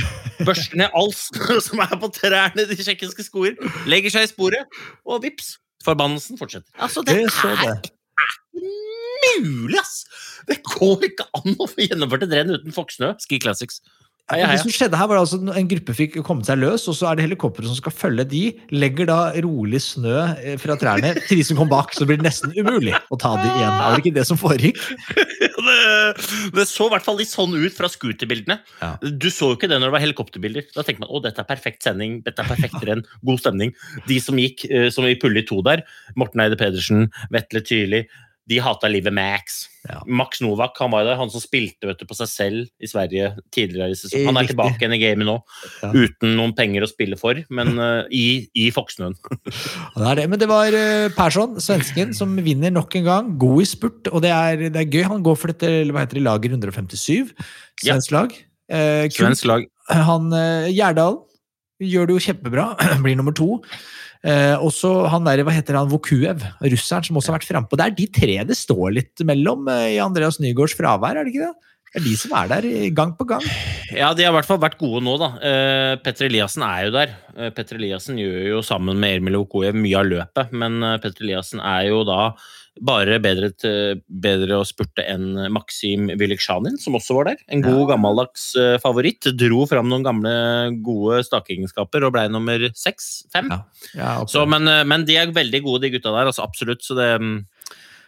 børster ned alt som er på trærne i tsjekkiske skoer, legger seg i sporet, og vips, forbannelsen fortsetter. Altså, det er det. mulig, ass! Det går ikke an å få gjennomført et renn uten Foksnø. Ski Classics. Heia, Det som skjedde her var altså En gruppe fikk kommet seg løs, og så er det helikopteret som skal følge de. Legger da rolig snø eh, fra trærne til de som kom bak, så blir det nesten umulig å ta de igjen. Var det ikke det som foregikk? det, det så i hvert fall litt sånn ut fra scooterbildene. Ja. Du så jo ikke det når det var helikopterbilder. Da tenkte man å, dette er perfekt sending, dette er perfekt renn, god stemning. De som gikk eh, som i pulje to der, Morten Eide Pedersen, Vetle Tyrli, de hata livet Max. Ja. Max Novak han var der, han som spilte vet du, på seg selv i Sverige tidligere i sesongen. Han er Riktig. tilbake igjen i gamet nå, Ja. uten noen penger å spille for, men uh, i, i Foksnøen. Det er det. Men det var uh, Persson, svensken, som vinner nok en gang. God i spurt, og det er, det er gøy. Han går for dette hva heter det, lager 157. Ja. Svensk lag. Uh. Svensk lag. Han eh, Gjerdal gjør det jo kjempebra, blir nummer to. Eh, også han der, hva heter han, Vokuev, russeren, som også har vært frampå. Det er de tre det står litt mellom eh, i Andreas Nygaards fravær, er det ikke det? Det er de som er der gang på gang. Ja, de har i hvert fall vært gode nå, da. Eh, Petter Eliassen er jo der. Eh, Petter Eliassen gjør jo sammen med Ermil Okoyev mye av løpet, men eh, Petter Eliassen er jo da bare bedre, til, bedre å spurte enn Maksim Vyliksjanin, som også var der. En god, gammeldags eh, favoritt. Dro fram noen gamle, gode stakeegenskaper og ble nummer seks? Fem? Ja. Ja, Så, men, eh, men de er veldig gode, de gutta der. altså Absolutt. Så det mm,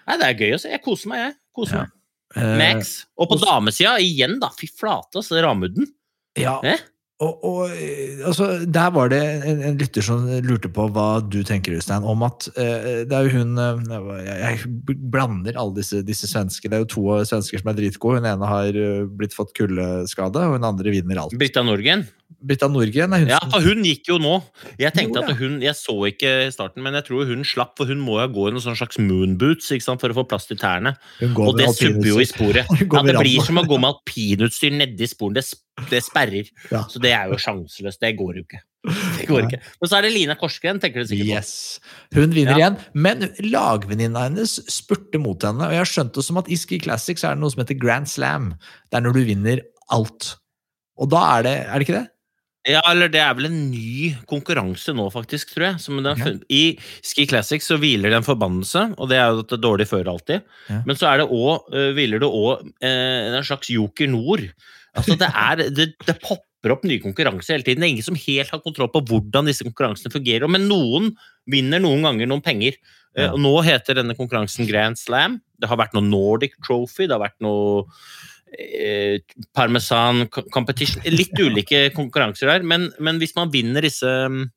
Nei, det er gøy å se. Jeg koser meg, jeg. Koser Ja. meg. Eh, Max. Og på damesida, igjen, da. Fy flate, altså. Ramudden. Ja, Eh? Og, og eh, altså, der var det en, en lytter som lurte på hva du tenker, Øystein, om at eh, det er jo hun eh, jeg, jeg blander alle disse, disse svenske. Det er jo to svensker som er dritgode. Hun ene har eh, blitt fått kuldeskade, og hun andre vinner alt. Britta Norgen. Britta Norgren er hun Ja, som for hun gikk jo nå. Jeg tenkte Jo, ja. at hun, jeg så ikke i starten, men jeg tror hun slapp, for hun må jo gå i noen sånn slags moonboots ikke sant, for å få plass til tærne. Og det supper subber jo i sporet. Ja, det blir som å gå med alpinutstyr nedi sporen. Det, det sperrer. Ja. Så det er jo sjanseløst. Det går jo ikke. Det går ikke. Men så er det Lina Korsgren, tenker du sikkert på. Yes. Hun vinner Ja. igjen, men lagvenninna hennes spurte mot henne. Og jeg har skjønt det som at i Ski Classics er det noe som heter Grand Slam. Det er når du vinner alt. Og da er det Er det ikke det? Ja, eller det er vel en ny konkurranse nå, faktisk, tror jeg. Som den, ja. I Ski Classics så hviler det en forbannelse, og det er jo at det er dårlig før alltid. Ja. Men så er det også, uh, hviler det òg en slags Joker Nord. Altså, det, er, det, det popper opp nye konkurranser hele tiden. Det er ingen som helt har kontroll på hvordan disse konkurransene fungerer. Men noen vinner noen ganger noen penger. Uh. Og nå heter denne konkurransen Grand Slam. Det har vært noe Nordic Trophy, det har vært noe eh, Parmesan Competition Litt ulike konkurranser der, men, men hvis man vinner disse mm,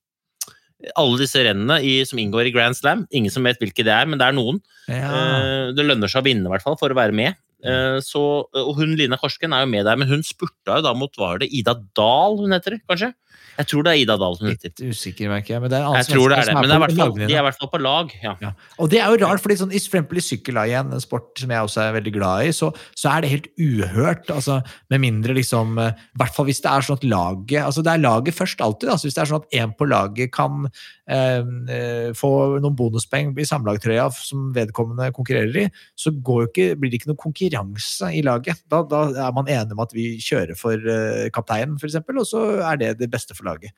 alle disse rennene i, som inngår i Grand Slam, ingen som vet hvilke det er, men det er noen. Ja. Eh, det lønner seg å vinne, i hvert fall, for å være med. Eh, så, og hun Lina Korsken er jo med der, men hun spurta jo da mot Var det Ida Dahl hun heter, kanskje? Jeg tror det er Ida Dahl som heter. Litt usikker, merker jeg. Men det er Jeg tror det er det, men det er fall, de er i hvert fall på lag. Ja. Ja. Og det er jo rart, fordi sånn, for eksempel i sykkel da, igjen, en sport som jeg også er veldig glad i, så, så er det helt uhørt. altså Med mindre liksom eh, I hvert fall hvis det er sånn at laget altså Det er laget først alltid. altså Hvis det er sånn at en på laget kan eh, eh, få noen bonuspoeng i samlagtrøya som vedkommende konkurrerer i, så ikke, blir det ikke noen konkurranse i laget. Da, da er man enig om at vi kjører for eh, kapteinen, f.eks., og så er det det beste for laget.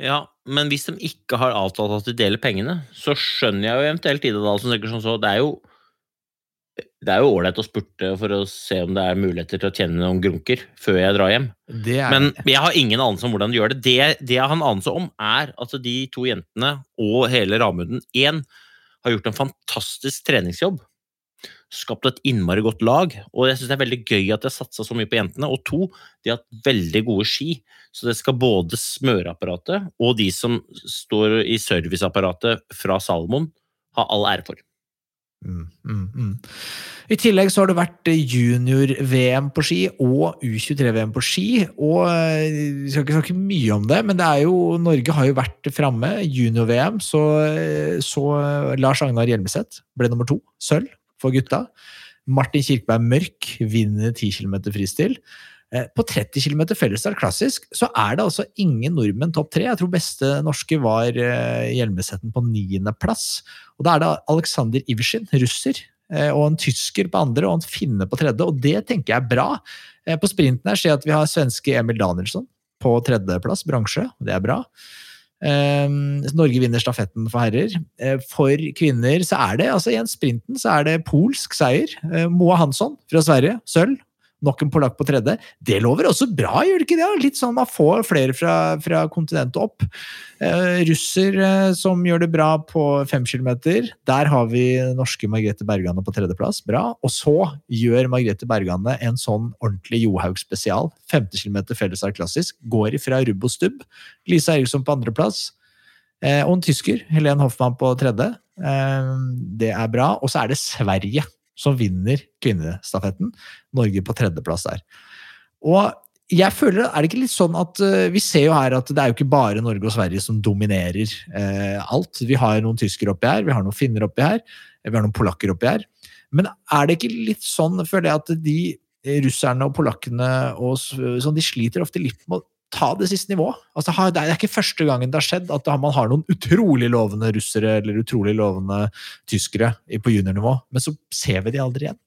Ja, men hvis de ikke har avtalt at de deler pengene, så skjønner jeg jo eventuelt Ida Dahl som tenker sånn så, det er jo det er jo ålreit å spurte for å se om det er muligheter til å tjene noen grunker før jeg drar hjem. Er Men jeg har ingen anelse om hvordan de gjør det. Det, det jeg har en anelse om, er at de to jentene og hele Ramunden 1 har gjort en fantastisk treningsjobb. Skapt et innmari godt lag. Og jeg syns det er veldig gøy at de har satsa så mye på jentene. Og to, de har hatt veldig gode ski. Så det skal både smøreapparatet og de som står i serviceapparatet fra Salomon, ha all ære for. Mm, mm, mm. I tillegg så har det vært junior-VM på ski og U23-VM på ski. Og eh, Vi skal ikke snakke mye om det, men det er jo, Norge har jo vært framme. Junior-VM, så, så Lars Agnar Hjelmeset ble nummer to. Sølv for gutta. Martin Kirkeberg Mørk vinner 10 km fristil. Eh, På 30 km fellesstart klassisk så er det altså ingen nordmenn topp tre. Jeg tror beste norske var eh, Hjelmesetten på niendeplass. Og da er det Aleksander Iversin, russer, eh, og en tysker på andre og en finne på tredje. Og det tenker jeg er bra. På sprinten her ser jeg at vi har svenske Emil Danielsson på tredjeplass, bransje. Det er bra. Eh, Norge vinner stafetten for herrer. Eh, For kvinner så er det, altså igjen sprinten, så er det polsk seier. Eh, Moa Hansson fra Sverige, sølv. Nok en polakk på tredje. Det lover også bra, gjør det ikke det? Litt sånn man får flere fra, fra kontinentet opp. Eh, russer eh, som gjør det bra på fem kilometer. Der har vi norske Margrethe Bergane på tredjeplass. Bra. Og så gjør Margrethe Bergane en sånn ordentlig Johaug-spesial. Femte kilometer fellesstart klassisk. Går ifra rubb og stubb. Lisa Eriksson på andreplass. Eh, og en tysker, Helen Hoffmann på tredje. Eh, det er bra. Og så er det Sverige som vinner kvinnestafetten. Norge på tredjeplass der. Og jeg føler, er det ikke litt sånn at eh, Vi ser jo her at det er jo ikke bare Norge og Sverige som dominerer eh, alt. Vi har noen tyskere oppi her, vi har noen finner oppi her, vi har noen polakker oppi her. Men er det ikke litt sånn, føler jeg, at de russerne og polakkene og, sånn, de sliter ofte litt med å ta det siste nivået? Altså, det er ikke første gangen det har skjedd at man har noen utrolig lovende russere eller utrolig lovende tyskere på juniornivå, men så ser vi de aldri igjen.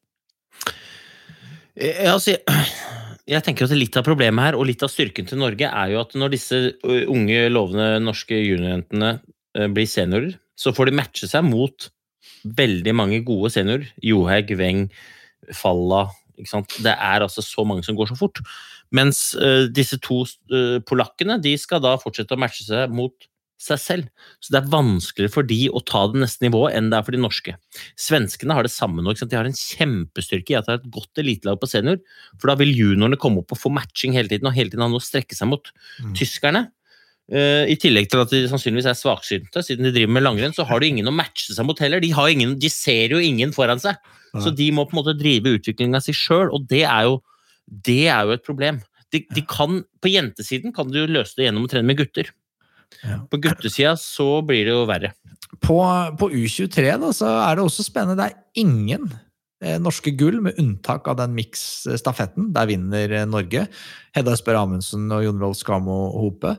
Jeg, Altså, jeg, tenker at litt av problemet her, og litt av styrken til Norge, er jo at når disse unge, lovende norske juniorjentene blir seniorer, så får de matche seg mot veldig mange gode seniorer. Johaug, Weng, Falla? Det er altså så mange som går så fort. Mens uh, disse to uh, polakkene de skal da fortsette å matche seg mot seg selv. Så det er vanskeligere for de å ta det neste nivået enn det er for de norske. Svenskene har det samme nå. De har en kjempestyrke i at det er et godt elitelag på senior. For da vil juniorene komme opp og få matching hele tiden, og hele tiden ha noe å strekke seg mot. Tyskerne, uh, i tillegg til at de sannsynligvis er svaksynte, siden de driver med langrenn, så har de ingen å matche seg mot heller. De, har ingen, de ser jo ingen foran seg. Så de må på en måte drive utviklinga si sjøl, og det er, jo, det er jo et problem. de, de kan, På jentesiden kan du løse det gjennom å trene med gutter. Ja. På guttesida så blir det jo verre. På, på U23 da, så er det også spennende. Det er ingen eh, norske gull, med unntak av den mix-stafetten. Der vinner eh, Norge. Hedda Esper Amundsen og Jon Rolf Skamo Hope.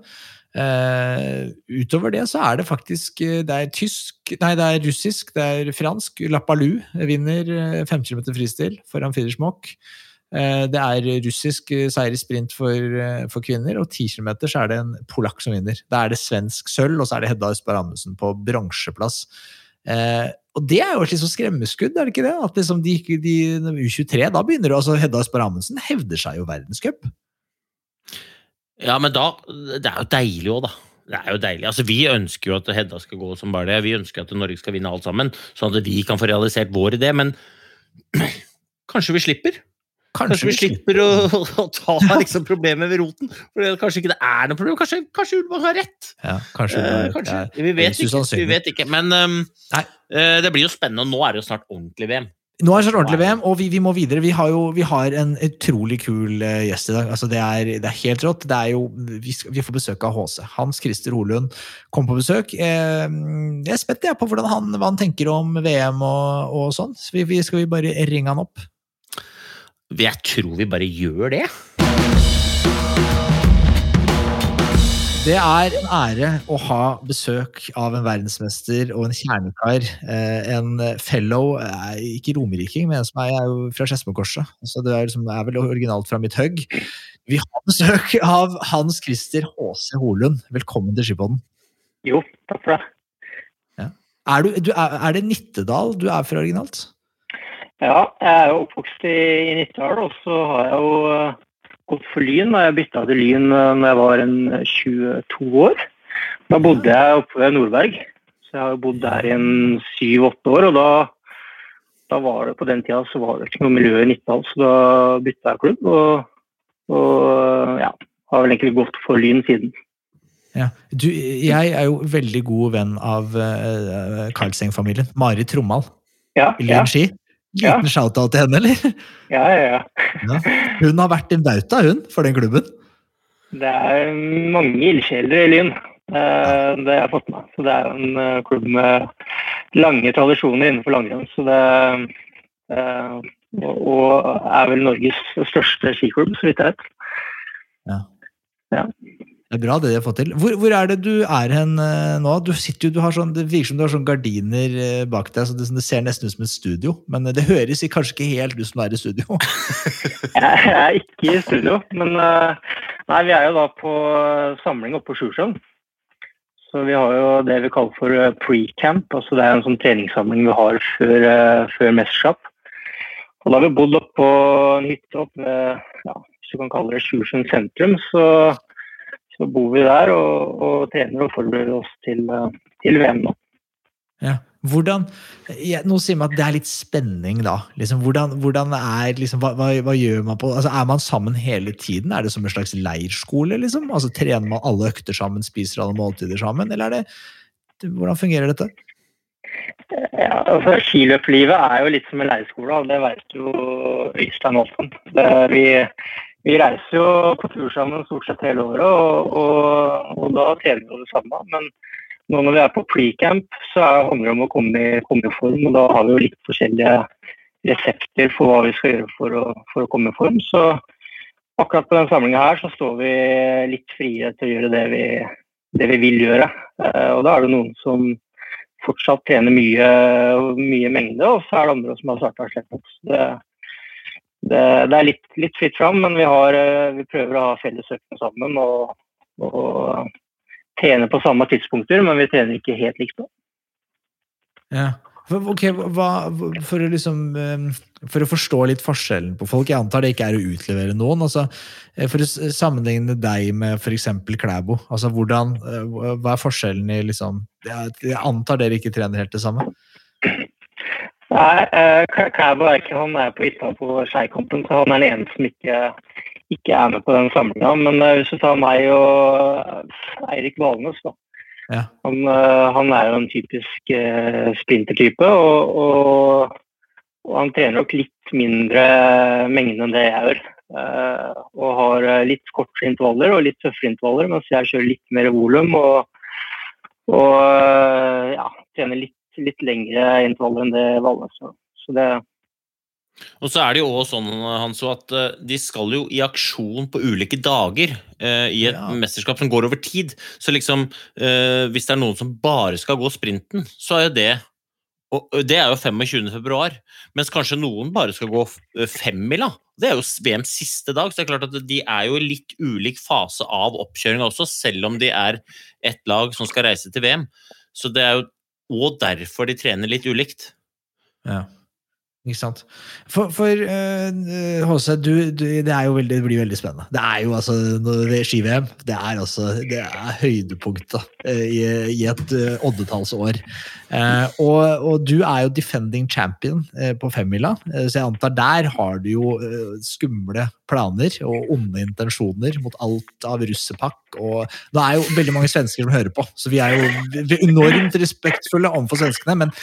Eh, utover det så er det faktisk eh, Det er tysk, nei, det er russisk, det er fransk. Lapalu vinner eh, 5 km fristil foran Fidersmok. Uh, det er russisk eh, seier i sprint for, uh, for kvinner, og 10 km så er det en polakk som vinner. Da er det svensk sølv, og så er det Hedda Østberg Amundsen på bronseplass. Eh, og det er jo et liksom skremmeskudd, er det ikke det? At liksom de, de, U23, da begynner det altså Hedda Østberg Amundsen hevder seg jo verdenscup. Ja, men da Det er jo deilig òg, da. Det er jo deilig. Altså, Vi ønsker jo at Hedda skal gå som bare det. Vi ønsker at Norge skal vinne alt sammen, sånn at vi kan få realisert vår idé. Men kanskje vi slipper? Kanskje vi slipper å, å ta liksom, problemet ved roten? For det, kanskje ikke det er noe problem? Kanskje, kanskje Ullevål har rett? Ja, kanskje, Eh, kanskje. Vi vet, ikke, vi vet ikke. Men um, uh, det blir jo spennende. Nå er det jo snart ordentlig VM. Nå er det snart ordentlig VM, og vi, vi må videre. Vi har jo vi har en utrolig kul eh, gjest i dag. Altså, det, er, det er helt rått. Det er jo, vi, skal, vi får besøk av HC. Hans Christer Holund kom på besøk. Eh, jeg er spent jeg, på hvordan han, hva han tenker om VM og, og sånn. Så vi, vi, skal vi bare ringe han opp? Jeg tror vi bare gjør det. Det er en ære å ha besøk av en verdensmester og en kjernekar. eh, En fellow, eh, ikke romeriking, men en som er, er jo fra Skedsmokorset. Så det er, liksom, er vel originalt fra mitt hugg. Vi har besøk av Hans Christer H.C. Holund. Velkommen til Skipodden. Jo, takk for det. Er, du, du er, er det Nittedal du er fra originalt? Ja, jeg er jo oppvokst i, i Nittedal, og så har jeg jo eh, gått for Lyn. Jeg bytta til Lyn uh, når jeg var en 22 år. Da bodde jeg oppe ved Nordberg, så jeg har bodd der i en syv-åtte år. og da, da var det På den tida så var det ikke noe miljø i Nittedal, så da bytta jeg klubb. Og, og ja, har vel egentlig gått for Lyn siden. Ja. Du, jeg er jo veldig god venn av uh, Karlseng-familien. Mari Trommal. Ja, Lyn ja. Liten shout-out til henne, eller? Ja, ja, ja. Ja. Hun har vært en bauta, hun, for den klubben. Det er mange ildsjeler i Lyn. eh, Det har jeg fått med. Så det er en eh, klubb med lange tradisjoner innenfor langrenn. Så det eh, Og er vel Norges største skiklubb, så vidt jeg vet. Ja. Ja. Det er bra det de har fått til. Hvor, hvor er det du er hen eh, nå? Du sitter jo, du har sånn, Det virker som du har sånn gardiner eh, bak deg, så det, det ser nesten ut som et studio. Men eh, det høres kanskje ikke helt ut som du er i studio. Jeg er ikke i studio, men nei, vi er jo da på samling oppe på Sjusjøen. Så vi har jo det vi kaller for pre-camp. altså Det er en sånn treningssamling vi har før, før mesterskap. Og da har vi bodd oppe på en hytte oppe ved, ja, hvis du kan kalle det Sjusjøen sentrum. Så, så bor vi der og, og trener og forbereder oss til, eh, til VM nå. Ja. Hvordan, Noe sier man at det er litt spenning, da. Liksom, hvordan, hvordan er, liksom, hva, hva, hva gjør man på altså, Er man sammen hele tiden? Er det som en slags leirskole? Liksom? Altså, Trener man alle økter sammen, spiser alle måltider sammen? Eller er det Hvordan fungerer dette? Ja, altså Skiløplivet er jo litt som en leirskole, det vet jo Øystein Aasen. Vi, vi reiser jo på tur sammen stort sett hele året, og, og, og da trener vi jo det samme. Men nå når vi er på pre-camp, så er- handler det om å komme i, komme i form, og da har vi jo litt forskjellige resepter for hva vi skal gjøre for å, for å komme i form. Så akkurat på den samlinga her så står vi litt friere til å gjøre det vi, det vi vil gjøre. Eh, Og da er det noen som fortsatt trener mye, mye mengde, og så er det andre som har starta slett. Så Det, det, det er litt, litt fritt fram, men vi, har, eh, vi prøver å ha felles økning sammen og, og trene på samme tidspunkter, men vi trener ikke helt likt. Ja. Ok, hva, for, å liksom, eh, for å forstå litt forskjellen på folk, jeg antar det ikke er å utlevere noen. Altså, eh, for å sammenligne deg med f.eks. Klæbo, altså, hvordan, eh, hva er forskjellen i liksom jeg antar dere ikke trener helt det samme? Nei, eh, Klæbo er ikke han er på hytta på Skeikampen, så han er den eneste som ikke, ikke er med på den samlinga. Men eh, hvis du tar meg og Eirik Valnes, da. Ja. Han, eh, han er jo en typisk eh, sprintertype, og, og, og han trener nok litt mindre mengde enn det jeg gjør. eh, og har eh, litt kortere intervaller og litt tøffere intervaller, mens jeg kjører litt mer volum og, og ja, trener litt, litt lengre intervaller enn det Valle. Så, så det Og så er det jo også sånn Hanso, at eh, de skal jo i aksjon på ulike dager eh, i et Ja. mesterskap som går over tid. Så liksom, eh, hvis det er noen som bare skal gå sprinten, så er jo det og det er jo 25. februar, mens kanskje noen bare skal gå f- femmila. Det er jo VMs siste dag, så det er klart at de er jo i litt ulik fase av oppkjøringa også, selv om de er ett lag som skal reise til VM. Så det er jo og derfor de trener litt ulikt. Ja. Ikke sant. For, for uh, HC, du, du, det, veldig, det blir veldig spennende. Det er jo altså det ski-VM. Det er altså det er høydepunktet eh, i, i et uh, oddetallsår. Uh, og, og du er jo defending champion eh, på femmila, eh, så jeg antar der har du jo eh, skumle planer og onde intensjoner mot alt av russepakk. Og nå er jo veldig mange svensker som hører på, så vi er jo enormt respektfulle overfor svenskene. men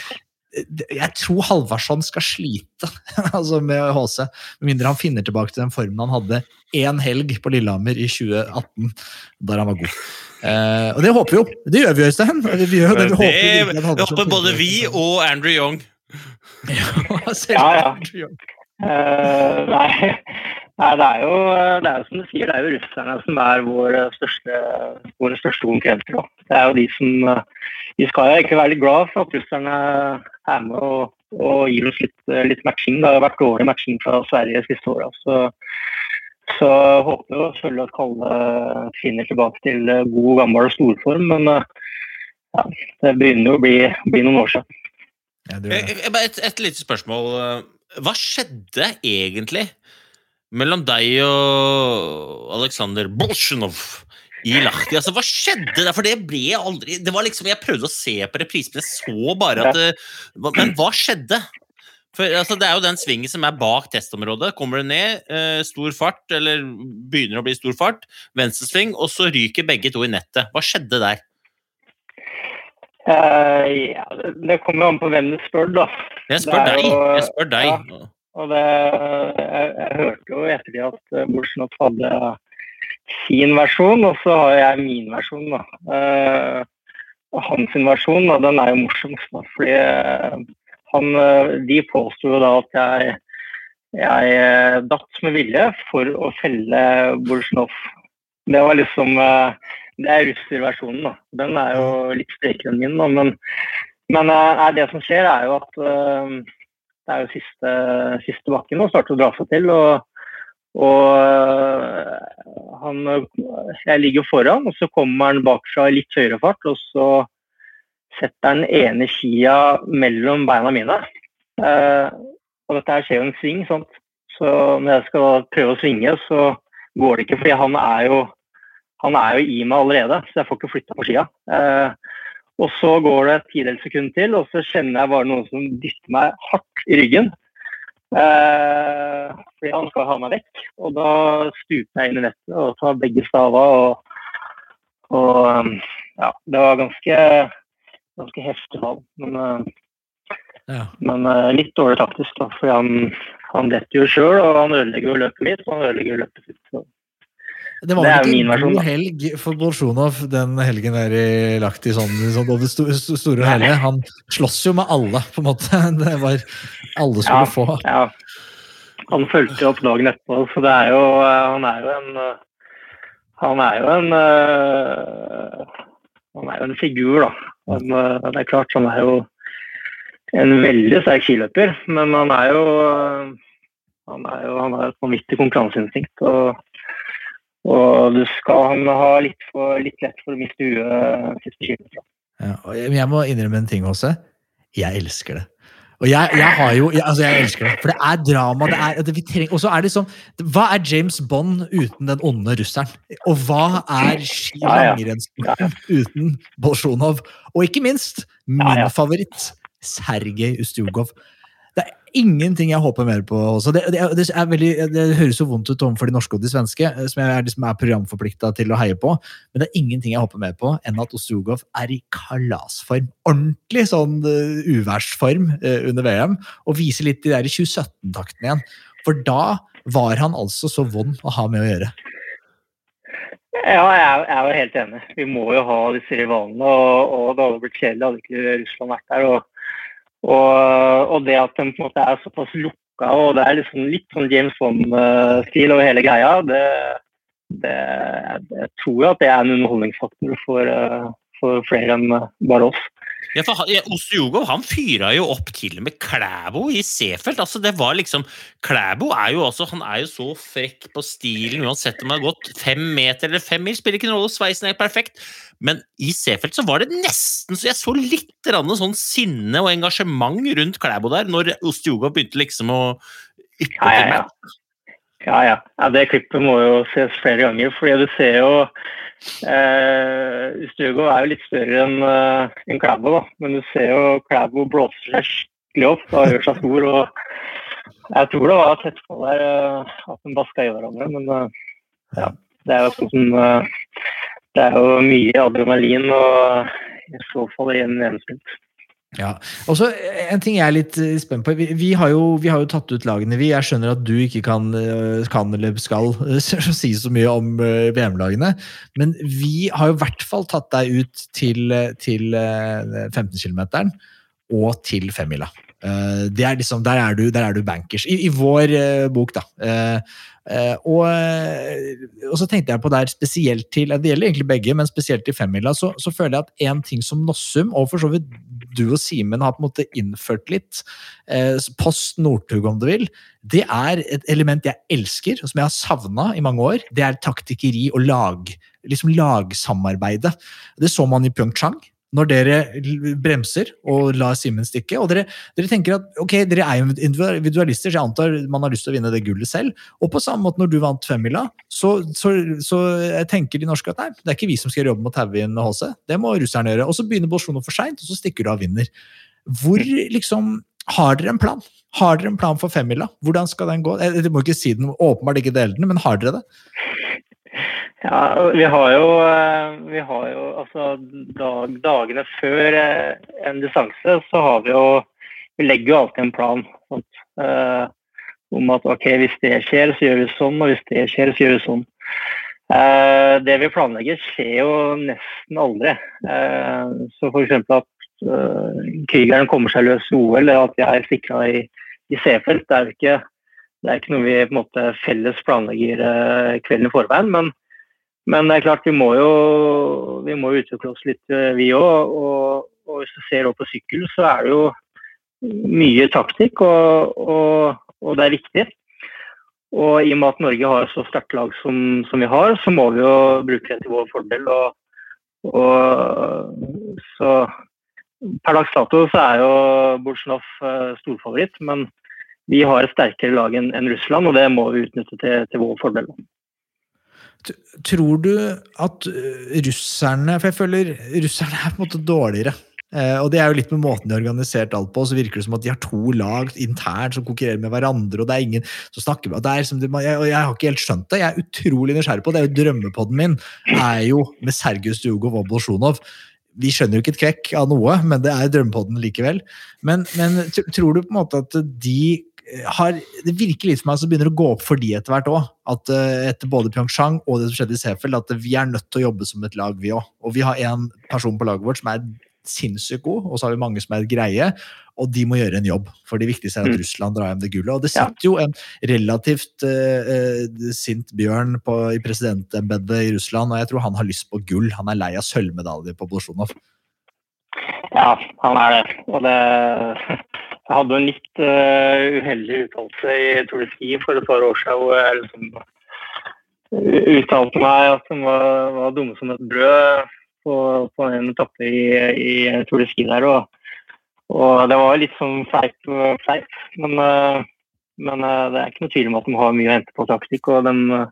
jeg tror Halvarsson skal slite altså med HC, med mindre han finner tilbake til den formen han hadde én helg på Lillehammer i 2018, der han var god. Eh, og det håper vi jo. Det gjør vi, Øystein. Vi, gjør jo det. vi håper, Det, at det både vi og Andrew Young. Ja, selv- Ja, ja. Eh, nei, nei, det er jo det er jo som du sier, det er jo russerne som er vår største, våre største konkurrenter. Det er jo de som Vi skal jo egentlig være litt glad for at russerne er med og, og gir oss litt, litt matching. Det har vært dårlig matching fra Sverige de siste åra. Så, så håper jeg selvfølgelig at Kalle finner tilbake til eh, god, gammel storform. Men eh, ja, det begynner jo å bli, bli noen år siden. Ja, bare Et, et lite spørsmål. Hva skjedde egentlig mellom deg og Aleksandr Bolsjunov i Lahti? Altså, hva skjedde der? For det ble aldri Det var liksom, Jeg prøvde å se på reprisen, men jeg så bare at det, Men hva skjedde? For altså, Det er jo den svingen som er bak testområdet. Kommer det ned, eh, stor fart, eller begynner å bli stor fart, venstresving, og så ryker begge to i nettet. Hva skjedde der? Uh, ja, det, det kommer an på hvem du spør, da. Jeg spør deg. jo- Jeg spør deg. ja. Og det, jeg, jeg hørte jo i ettertid at eh, hadde sin versjon, og så har jeg min versjon. da. Og hans versjon da, den er jo morsomst. da, fordi eh, han, eh, De påsto da at jeg, jeg datt med vilje for å felle Bolsjunov. Det var liksom Det er russerversjonen, da. Den er jo litt sprekere enn min, da. Men, men nei, det som skjer, er jo at det er jo siste, siste bakken og starter å dra seg til. og og øh, han, jeg ligger foran, og så kommer han bakfra i litt høyere fart. Og så setter han ene skia mellom beina mine. Eh, og dette her skjer jo en sving, sant. Så når jeg skal prøve å svinge, så går det ikke. Fordi han er jo, han er jo i meg allerede, så jeg får ikke flytta på skia. Eh, og så går det et tidels sekund til, og så kjenner jeg bare noen som dytter meg hardt i ryggen. Eh, fordi han skal ha meg vekk. Og da stuper jeg inn i nettet og tar begge staver. Og, og um, ja, det var ganske, ganske heftig fall. Men, eh, Ja. men eh, litt dårlig taktisk, da. Fordi han, han detter jo sjøl, og han ødelegger jo løpet mitt. Og han ødelegger jo løpet sitt. Det var vel min ikke en god helg for Bolsjunov den helgen der i lagt i sånn, sånn over sto, sto- store og hele. Han slåss jo med alle, på en måte. Det var Alle skulle Ja. få. Ja. Han fulgte opp dagen etterpå, så det er jo Han er jo en eh, Han er jo en eh, Han er jo en figur, da. Eh, det er klart, han er jo en veldig sterk skiløper, men han er jo eh, Han er jo han har et vanvittig konkurranseinstinkt. og og du skal ha litt, for, litt lett for å miste huet siste skiløpet. Ja, jeg, må innrømme en ting også. Jeg elsker det. Og jeg, jeg har jo, jeg, altså jeg elsker det, for det er drama. det er, det vi trenger, Og så er det sånn Hva er James Bond uten den onde russeren? Og hva er ski- ja. uten Bolsjunov? Og ikke minst, min favoritt, Sergej Ustjugov. Ingenting jeg håper mer på. Det, det, veldig, det høres jo vondt ut overfor de norske og de svenske, eh, som jeg er, liksom er programforplikta til å heie på, men det er ingenting jeg håper mer på enn at Ostjugov er i kalasform. Ordentlig sånn uh, uværsform uh, under VM, og viser litt de der 2017-taktene igjen. For da var han altså så vond å ha med å gjøre. Ja, jeg er jo helt enig. Vi må jo ha disse rivalene. Og, og det hadde blitt kjedelig hadde ikke Russland vært der. Og, og, og det at den på en måte er såpass lukka, og det er liksom litt sånn James Bond-stil over hele greia, det, det, jeg tror at det er en underholdningsfaktor for, eh, for flere enn bare oss. Ja, for Ostjugov han fyra jo opp til og med Klæbo i Seefeld. Altså, det var liksom, Klæbo er jo også han er jo så frekk på stilen uansett om han har gått fem meter eller fem mil. Spiller ikke noen rolle, sveisen er perfekt. Men i Seefeld så var det nesten så jeg så litt sånn sinne og engasjement rundt Klæbo der, når Ostjugov begynte liksom å yppe Ja, ja, ja. Ja, ja. ja det klippet må jo ses flere ganger. fordi du ser jo eh, Stugo er jo litt større enn en Klæbo, da. Men du ser jo Klæbo blåser seg skikkelig opp og gjør seg stor. og Jeg tror det var tett på der eh, at de baska i hverandre, men eh, ja. Det er jo sånn eh, Det er jo mye adrenalin og i så fall i en enspilt. Ja, og så eh, En ting jeg er litt eh, spent på. Vi, vi, har jo, vi har jo tatt ut lagene. vi. Jeg skjønner at du ikke kan, eh, kan eller skal si så mye om VM-lagene. Men vi har jo i hvert fall tatt deg ut til, til eh, 15 km og til femmila. Eh, er liksom, der, er du, der er du bankers. I, i vår eh, bok, da. Eh, og, og så tenkte jeg på der spesielt til Det gjelder egentlig begge, men spesielt til femmila, så, så føler jeg at en ting som Nossum, og for så vidt du og Simen har på en måte innført litt, post Northug om du vil, det er et element jeg elsker, og som jeg har savna i mange år. Det er taktikkeri og lag, liksom lagsamarbeidet. Det så man i Pyeongchang. Når dere bremser og lar Simen stikke, og dere, dere tenker at ok, dere er jo individualister, så jeg antar man har lyst til å vinne det gullet selv. Og på samme måte når du vant femmila, så, så, så tenker de norske at nei, det er ikke vi som skal jobbe med å taue inn HC, det må russerne gjøre. Og så begynner Bolsjunov for seint, og så stikker du av vinner. Hvor liksom Har dere en plan? Har dere en plan for femmila? Hvordan skal den gå? Eh, Dere må ikke si den, åpenbart ikke dele den, men har dere det? Ja, vi har jo, eh, vi har jo altså dag, Dagene før eh, en distanse så har vi jo Vi legger jo alltid en plan. Sant? Eh, om at ok, hvis det skjer, så gjør vi sånn, og hvis det skjer, så gjør vi sånn. Eh, det vi planlegger, skjer jo nesten aldri. Eh, så f.eks. at eh, krigeren kommer seg løs i OL, eller at jeg er sikra i, i C-felt, det er jo det er ikke noe vi på en måte felles planlegger kvelden i forveien. Men, men det er klart, vi må jo, vi må utvikle oss litt, eh, vi òg. Og, og hvis du ser opp på sykkel, så er det jo mye taktikk, og, og, og det er viktig. Og i og med at Norge har så sterkt lag som, som vi har, så må vi jo bruke det til vår fordel. Og, så per dags dato så er jo Bolsjunov eh, storfavoritt, men vi har et sterkere lag enn Russland, og det må vi utnytte til, til vår fordel. Tror du at øh, russerne For jeg føler russerne er på en måte dårligere. Eh, og det er jo litt med måten de har organisert alt på. Så virker det som at de har to lag internt som konkurrerer med hverandre. og det er ingen som snakker med, det som det, jeg, jeg har ikke helt skjønt det. Jeg er utrolig nysgjerrig på det. er jo Drømmepodden min er jo med Sergius Djugov og Bolsjunov. Vi skjønner jo ikke et kvekk av noe, men det er drømmepodden likevel. Men, men tror du på en måte at de eh, har Det virker litt for meg som begynner å gå opp for de etter hvert òg. At eh, etter både Pyeongchang og det som skjedde i Seefeld, at vi er nødt til å jobbe som et lag, vi òg. Og vi har en person på laget vårt som er sinnssykt god, og så har vi mange som er greie. Og de må gjøre en jobb, for det viktigste er at Mm. Russland drar hjem det gullet. Og det sitter jo en relativt uh, sint bjørn på, i presidentembedet i Russland, og jeg tror han har lyst på gull. Han er lei av sølvmedaljer på Bolsjunov. Ja, han er det. Og det Jeg hadde en litt uh, uheldig uttalelse i Tour de Ski for et par år siden hvor jeg liksom uttalte meg at de var, var dumme som et brød på, på en etappe i, i Tour de Ski der. Og, og det var litt sånn fleip, fleip. Men, uh, men uh, det er ikke noe tvil om at de har mye å hente på taktikk. og de,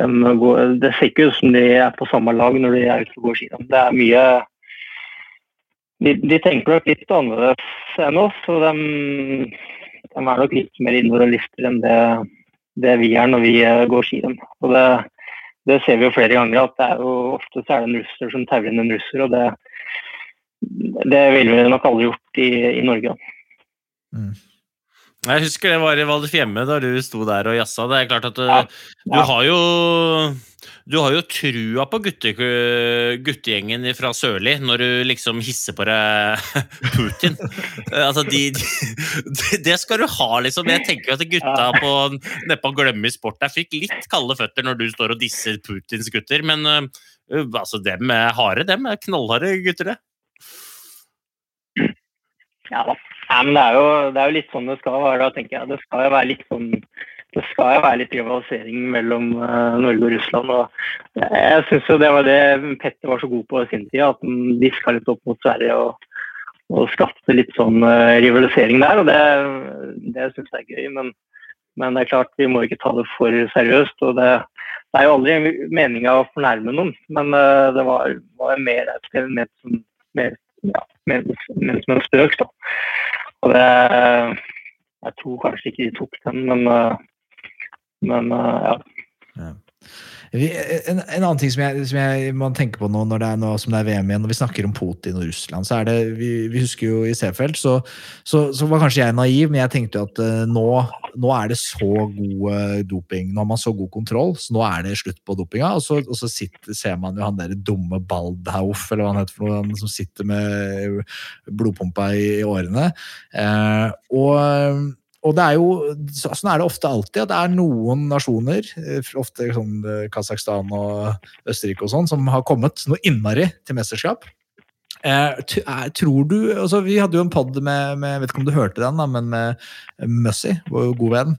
de går, Det ser ikke ut som de er på samme lag når de er ute og går ski. Det er mye de, tenker nok litt annerledes enn oss, og de, de er nok litt mer individualister enn det, det vi er når vi eh, går skirenn. Og det, det ser vi jo flere ganger, at det er jo ofte så er det en russer som tauer inn en russer, og det, det ville vi nok aldri gjort i, i Norge. da. Jeg husker det var i Valdres Hjemme da du sto der og jazza. Det er klart at du, Ja. du har jo du har jo trua på gutte, guttegjengen fra Sørli når du liksom hisser på deg Putin. Eh, altså, de, de, det skal du ha, liksom. Jeg tenker at gutta på, nede på Glemme sport der fikk litt kalde føtter når du står og disser Putins gutter, men uh, altså, dem er harde, dem er knallharde gutter, det. Ja da. Nei, men det er, jo, det er jo litt sånn det skal være. da, tenker jeg. Det skal jo være litt sånn det skal jo være litt rivalisering mellom uh, Norge og Russland. og Jeg, jeg syns det var det Petter var så god på i sin tid, at han diska litt opp mot Sverige og, og skapte litt sånn uh, rivalisering der. og Det, det syns jeg er gøy. Men, men det er klart, vi må ikke ta det for seriøst. og Det, det er jo aldri meninga å fornærme noen, men uh, det var, var mer mer, som, mer, ja, ment, ment som en spøk. da. Og det Jeg tror kanskje ikke de tok den, men, eh, men eh, ja. En, en annen ting som jeg, som jeg må tenke på nå når det er nå det er VM igjen, når vi snakker om Putin og Russland, så er det Vi, vi husker jo i Seefeld, så, så, så var kanskje jeg naiv, men jeg tenkte jo at uh, nå, nå er det så god uh, doping. Nå har man så god kontroll, så nå er det slutt på dopinga. Og så, og så sitter, ser man jo han der dumme Baldhauf, eller hva han heter for noe, han som sitter med blodpumpa i, i årene. Uh, og og det er jo, sånn er det ofte alltid, at det er noen nasjoner, ofte sånn Kasakhstan og Østerrike og sånn, som har kommet noe innmari til mesterskap. Eh, tror du altså Vi hadde jo en pod med, med, vet ikke om du hørte den, da, men med Mussy, vår gode venn.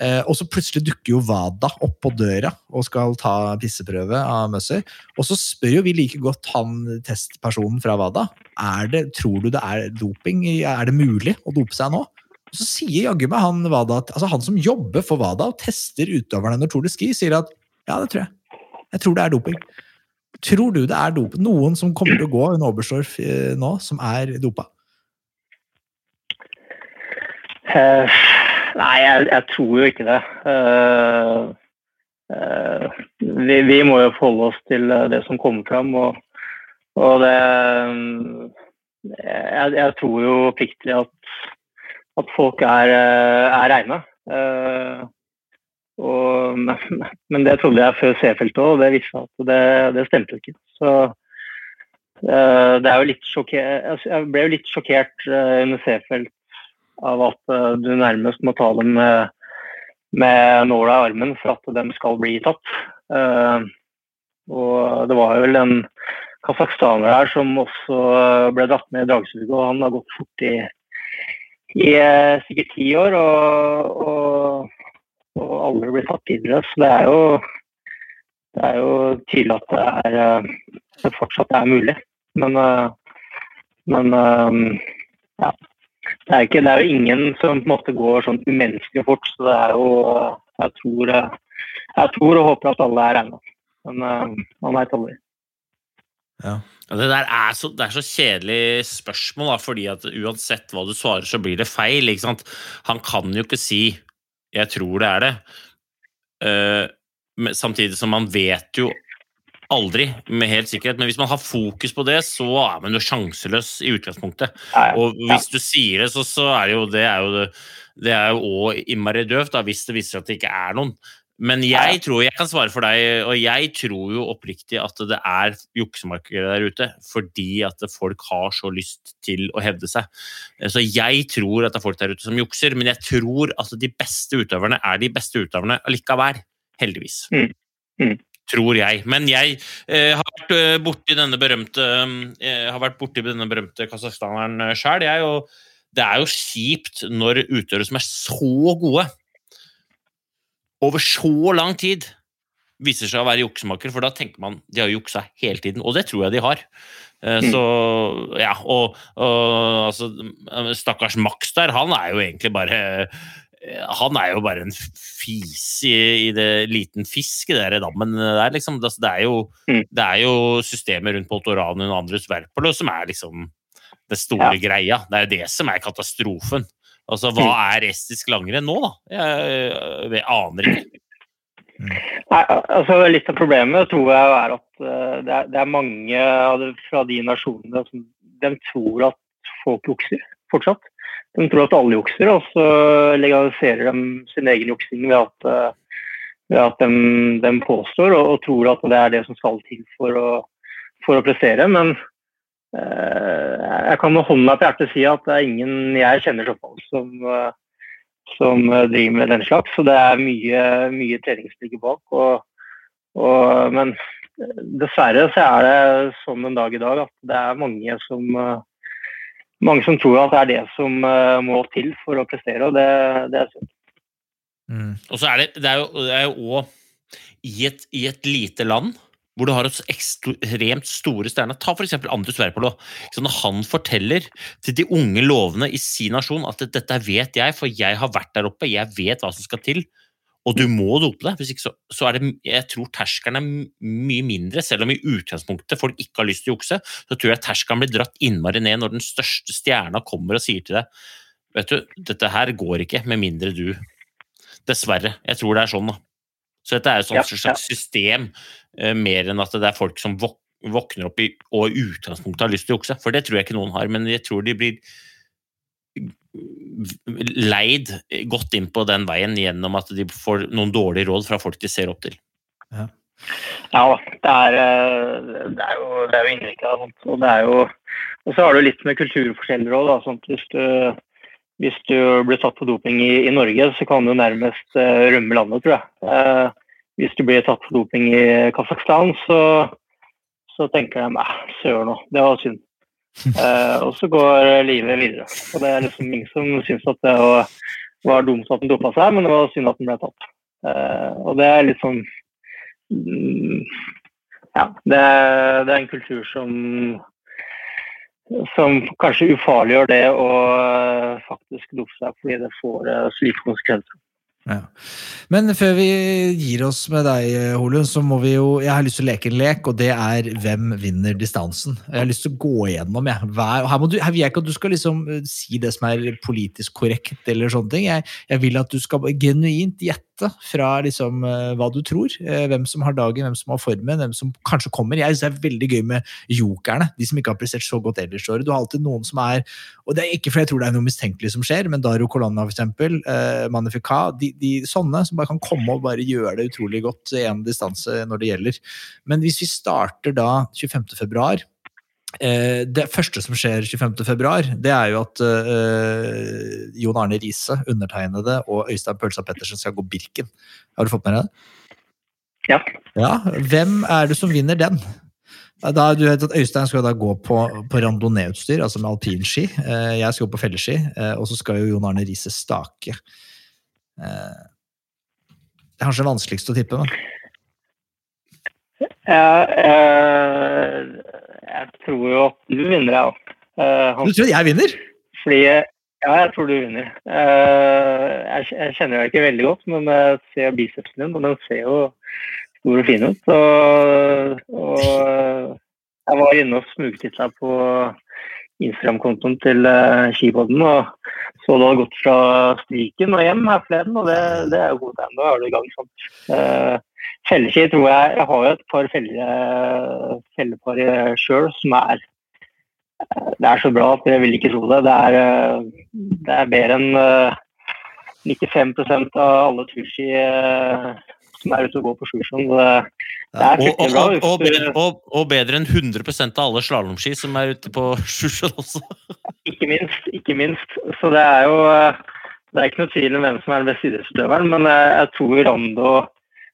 Eh, og så plutselig dukker jo Wada opp på døra og skal ta pisseprøve av Mussy. Og så spør jo vi like godt han testpersonen fra Wada tror du det er doping. Er det mulig å dope seg nå? Så sier jaggu meg han Vada, altså han som jobber for Wada og tester utøverne under Tour de Ski, sier at ja, det tror jeg. Jeg tror det er doping. Tror du det er doping? Noen som kommer til å gå under Oberstdorf nå, som er dopa? Uh, nei, jeg, jeg, tror jo ikke det. Uh, uh, vi, vi, må jo forholde oss til det som kommer fram. Og, og det jeg, jeg, tror jo oppriktig at, at folk er, er reine. Og, men det trodde jeg før C-feltet òg, og det viste at det, det stemte ikke. Så det er jo litt sjokkert Jeg ble jo litt sjokkert under C-felt av at du nærmest må ta dem med, med nåla i armen for at de skal bli tatt. Og det var vel en kasakhstaner her som også ble dratt med i dragsuget, og han har gått fort i, i sikkert ti år. og, og og aldri blir tatt videre. Så det er jo, det er jo tydelig at det, er, det fortsatt er mulig. Men, men ja. Det er, ikke, det er jo ingen som på en måte går sånn umenneskelig fort, så det er jo Jeg tror, jeg tror og håper at alle er ennå. Men man veit aldri. Ja. Det der er så, det er så kjedelig spørsmål, da, fordi at uansett hva du svarer, så blir det feil. ikke sant? Han kan jo ikke si jeg tror det er det. Uh, samtidig som man vet jo aldri med helt sikkerhet, men hvis man har fokus på det, så er man jo sjanseløs i utgangspunktet. Og hvis du sier det, så, så er det jo det er jo det er jo òg innmari døvt, hvis det viser seg at det ikke er noen. Men jeg tror jeg kan svare for deg, og jeg tror jo oppriktig at det er juksemarkeder der ute fordi at folk har så lyst til å hevde seg. Så jeg tror at det er folk der ute som jukser, men jeg tror at de beste utøverne er de beste utøverne allikevel. Heldigvis. Mm. Mm. Tror jeg. Men jeg eh, har vært borti denne berømte eh, har vært borti denne berømte kasakhstaneren sjøl, jeg. Og det er jo kjipt når utøvere som er så gode over så lang tid viser seg å være juksemaker, for da tenker man de har juksa hele tiden, og det tror jeg de har. Så ja, og, og altså, stakkars Max der, han er jo egentlig bare han er jo bare en fis i, i det liten fisk i den dammen der, liksom. Det er jo, det er jo systemet rundt Poltoranen og Andrus Verpolo som er liksom det store ja. greia. Det er jo det som er katastrofen. Altså, hva er estisk langrenn nå, da? Jeg, jeg aner ikke. Nei, altså Litt av problemet tror jeg er at uh, det, er, det, er, mange fra de nasjonene som de tror at folk jukser fortsatt. de tror at alle jukser, og så legaliserer de sin egen juksing ved at, eh, ved at de, de påstår og, og, tror at det er det som skal til for å, for å prestere. Men eh, jeg kan med hånda på hjertet si at det er ingen jeg kjenner såpass som, eh, som driver med den slags. Så det er mye, mye treningsbygge bak. Og, og, men dessverre så er det sånn en dag i dag at det er mange som, mange som tror at det er det som må til for å prestere, og det, det er synd. Mm. Og så er det, det er jo òg i, i et lite land hvor du har et ekstremt store stjerner. Ta f.eks. Andrus Werpolo. Når han forteller til de unge lovende i sin nasjon at dette vet jeg, for jeg har vært der oppe, jeg vet hva som skal til, og du må dope deg. Hvis ikke så, så er det Jeg tror terskelen er mye mindre, selv om i utgangspunktet folk ikke har lyst til å jukse. Så tror jeg terskelen blir dratt innmari ned når den største stjerna kommer og sier til deg Vet du, dette her går ikke med mindre du Dessverre. Jeg tror det er sånn, da. Så dette er et ja, slags ja. system, uh, mer enn at det er folk som våk våkner opp i, og i utgangspunktet har lyst til å jukse. For det tror jeg ikke noen har, men jeg tror de blir leid godt inn på den veien gjennom at de får noen dårlige råd fra folk de ser opp til. Ja, ja det, er, eh, det er jo, det er jo innrykket av sånt. Og, det er jo, og så har du litt med kulturforskjeller òg. Sånn hvis, du, hvis du blir tatt på doping i, i, Norge, så kan du nærmest uh, rømme landet, tror jeg. Uh, hvis du blir tatt på doping i Kasakhstan, så, så tenker de nei, søren nå, det var synd. Uh, og så går livet videre. Og det er liksom ingen som syns at det var dumt at den dopa seg, men det var synd at den ble tatt. Og det er litt sånn mm, Ja, det det er, en kultur som som kanskje ufarliggjør det å uh, faktisk dope seg fordi det får slike konsekvenser. Ja. Men før vi gir oss med deg, Holund, så må vi jo Jeg har lyst til å leke en lek, og det er hvem vinner distansen. Jeg har lyst til å gå igjennom, jeg. Hver, her, du, her vil jeg ikke at du skal liksom eh, si det som er politisk korrekt, eller sånne ting. Jeg, jeg vil at du skal genuint gjette fra liksom, uh, hva du tror. Uh, hvem som har dagen, hvem som har formen, hvem som kanskje kommer. Jeg synes Det er veldig gøy med jokerne, de som ikke har prestert så godt ellers i året. Du har alltid noen som er Og det er ikke fordi jeg tror det er noe mistenkelig som skjer, men Daru Colonna, for eksempel, Manifika, Magnifica, de, de, sånne som bare kan komme og bare gjøre det utrolig godt i en distanse når det gjelder. Men hvis vi starter da 25. februar Eh, det første som skjer 25.2, det er jo at uh, Jon Arne Riise, undertegnede og Øystein Pølsa Pettersen skal gå Birken. Har du fått med deg det? Ja. ja. Hvem er det som vinner den? Da, du vet at Øystein skal da gå på, på randonee-utstyr, altså med alpinski. Uh, jeg skal gå på felleski, uh, og så skal jo Jon Arne Riise stake. det er kanskje vanskeligst å tippe, men ja, jeg tror jo at du vinner, jeg òg. Uh, du tror jeg vinner? Fordi Ja, jeg tror du vinner. Uh, jeg, jeg, kjenner deg ikke veldig godt, men jeg ser bicepsen din, og den ser jo stor og fin ut. Og, og jeg var inne og smugtitta på Instagram-kontoen til skibåten og så du hadde gått fra Striken og hjem her forleden, og det, det er jo god tegn. Da er du i gang. sant? Uh, Felleski tror jeg Jeg har jo et par felle, fellepar sjøl som er Det er så bra at jeg vil ikke tro det. Det er, det er bedre enn 95% av alle turski som er ute og går på Sjusjøen. Det, er og, og, og, og, og, bedre enn 100 av alle slalåmski som er ute på Sjusjøen også. ikke minst. Ikke minst. Så det er jo det er ikke noe tvil om hvem som er den beste idrettsutøveren, men jeg tror Rando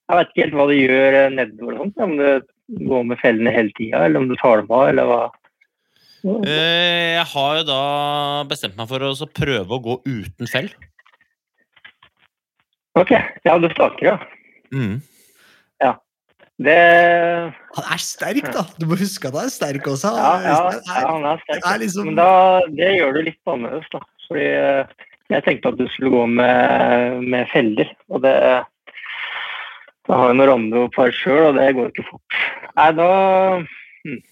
jeg vet ikke helt hva de gjør nedover, og Sånt, om går med fellene hele tida, eller om du tar dem av, eller hva. Eh, jeg har jo da bestemt meg for å prøve å gå uten fell. Ok. Ja, du staker, ja. Mm. Ja. Det Han er sterk, da! Du må huske at han er sterk også. Ja, ja, ja han er sterk. Er liksom... Men da, det gjør du litt annerledes, da. Fordi eh, jeg tenkte at du skulle gå med, med feller, og det jeg har jeg noen randopar sjøl, og det går ikke fort. Nei, da. Hmm.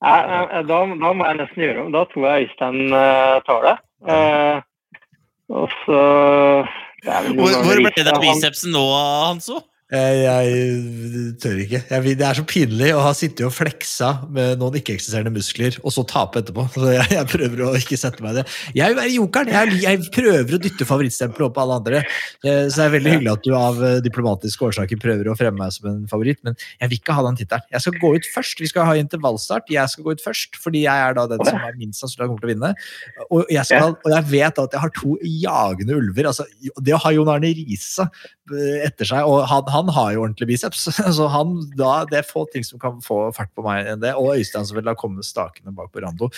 Nei, da, da, må jeg nesten gjøre om. Da tror jeg Øystein uh, tar det. Uh, og så Hvor, hvor ble det av bicepsen nå, Hanso? Jeg, jeg tør ikke. Jeg, det er så pinlig å ha sittet og fleksa med noen ikke-eksisterende muskler, og så tape etterpå. Så jeg, jeg prøver å ikke sette meg i det. Jeg vil være jokeren. Jeg, jeg prøver å dytte favorittstempelet opp på alle andre. Eh, Så det er veldig hyggelig at du av eh, diplomatiske årsaker prøver å fremme meg som en favoritt, men jeg vil ikke ha den tittelen. Jeg skal gå ut først. Vi skal ha intervallstart. Jeg skal gå ut først, fordi jeg er da den som er minst sannsynlig kommer til å vinne. Og jeg, skal, og jeg vet at jeg har to jagende ulver. altså Det å ha Jon Arne Riise eh, etter seg, og han, han har jo ordentlig biceps, så han, da, det er få ting som kan få fart på meg enn det. Og Øystein som vil ha kommet stakende bak på Rando.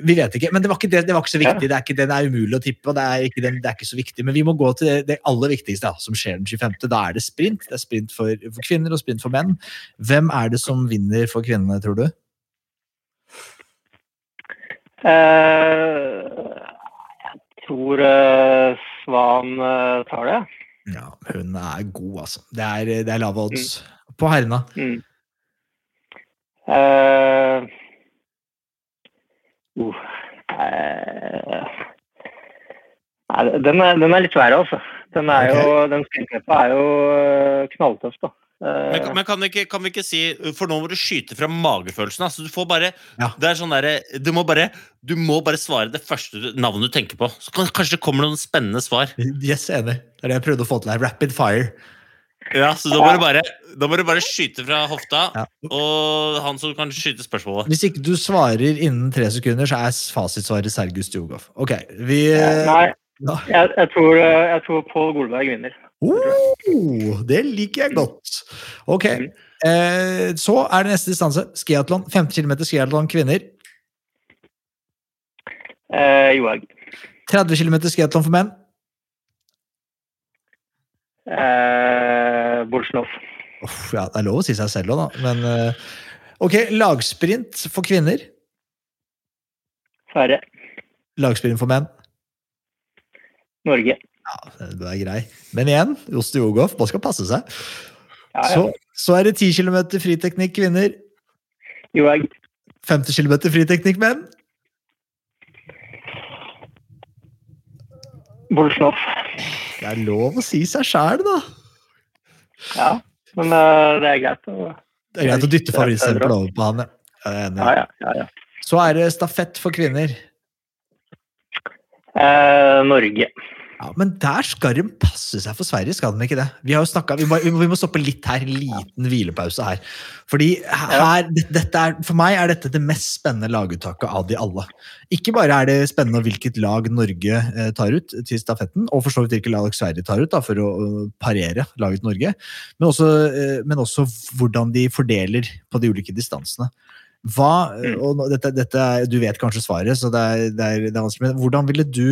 Vi vet ikke, men det var ikke, det, det var ikke så viktig. Det er, ikke, det, er umulig å tippe, og det er, ikke, det, det er ikke så viktig. Men vi må gå til det, det aller viktigste, da, som skjer den 25. Da er det sprint. Det er sprint for, for kvinner og sprint for menn. Hvem er det som vinner for kvinnene, tror du? Uh, jeg tror uh, Svan uh, tar det. Ja, hun er god, altså. Det er, det er lave odds. På herrene. Mm. Uh, uh, uh. nei, den, er, den er litt verre, altså. Den, er jo, den er jo eh, knalltøff, da. Eh, Men, men kan, ikke, kan vi ikke si For nå må du skyte fra magefølelsen. Altså, du får bare Ja. Det er sånn derre du, må bare- du må bare svare det første navnet du tenker på. Så kan, kanskje det kommer noen spennende svar. Yes, enig. Det er det jeg prøvde å få til her. Rapid fire. Ja, Så da må du bare, da må du bare skyte fra hofta, Ja. og han som kan skyte spørsmålet. Hvis ikke du svarer innen tre sekunder, så er fasitsvaret Sergus Djugov. Ok, vi nei, Ja. jeg, jeg, tror, eh, jeg tror Pål Golberg vinner. Oh, det liker jeg godt. Ok. Eh, så er det neste distanse. Skiatlon. 15 km skiatlon kvinner. Eh, Johaug. 30 km skiatlon for menn. Eh, Bolsjnov. Oh, ja, det er lov å si seg selv òg, da. Men eh, ok, lagsprint for kvinner. Færre. Lagsprint for menn. Norge. Ja, du er grei. Men igjen, Ostejogov, man skal passe seg. Ja, ja. Så, så er det 10 km friteknikk kvinner. Johaug. 50 km friteknikk menn. Bolsjnov. Det er lov å si seg sjæl, da. Ja, men uh, det er greit. å- Det er greit å dytte favorittstempelet over på han. Jeg ja, ja. Så er det stafett for kvinner. Eh, Norge. Ja, Men der skal de passe seg for Sverige, skal de ikke det? Vi har jo snakket, vi, må, vi må- stoppe litt her, en liten hvilepause her. Fordi her, er, For meg er dette det mest spennende laguttaket av de alle. Ikke bare er det spennende hvilket lag Norge eh, tar ut til stafetten, og for så vidt hvilket lag Sverige tar ut da, for å parere laget Norge, men også, eh, men også hvordan de fordeler på de ulike distansene. Hva, eh, og dette, dette Du vet kanskje svaret, så det er, det er, det er vanskelig. Men hvordan ville du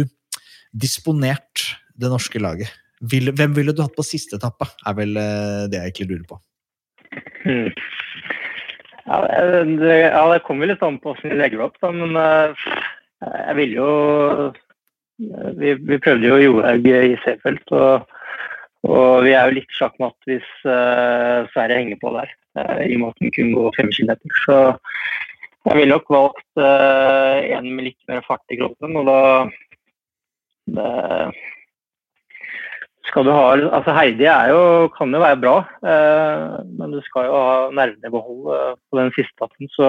disponert det norske laget? Hvem ville du hatt på siste etappe, er vel eh, det jeg egentlig lurer på. Hmm. Ja, eh, det, ja, det kommer litt an på hvordan vi legger det opp, da, men eh, jeg ville jo vi, vi prøvde jo Johaug i Seefeld, og, og vi er jo litt sjakkmatt hvis uh, Sverige henger på der, Uh, i og med at den kunne gå fem kilometer. Så jeg ville nok valgt uh, en med litt mer fart i kroppen, og da det, skal du ha, altså Heidi er jo, kan jo være bra, eh, men du skal jo ha nervene i behold eh, på den siste etappen. Så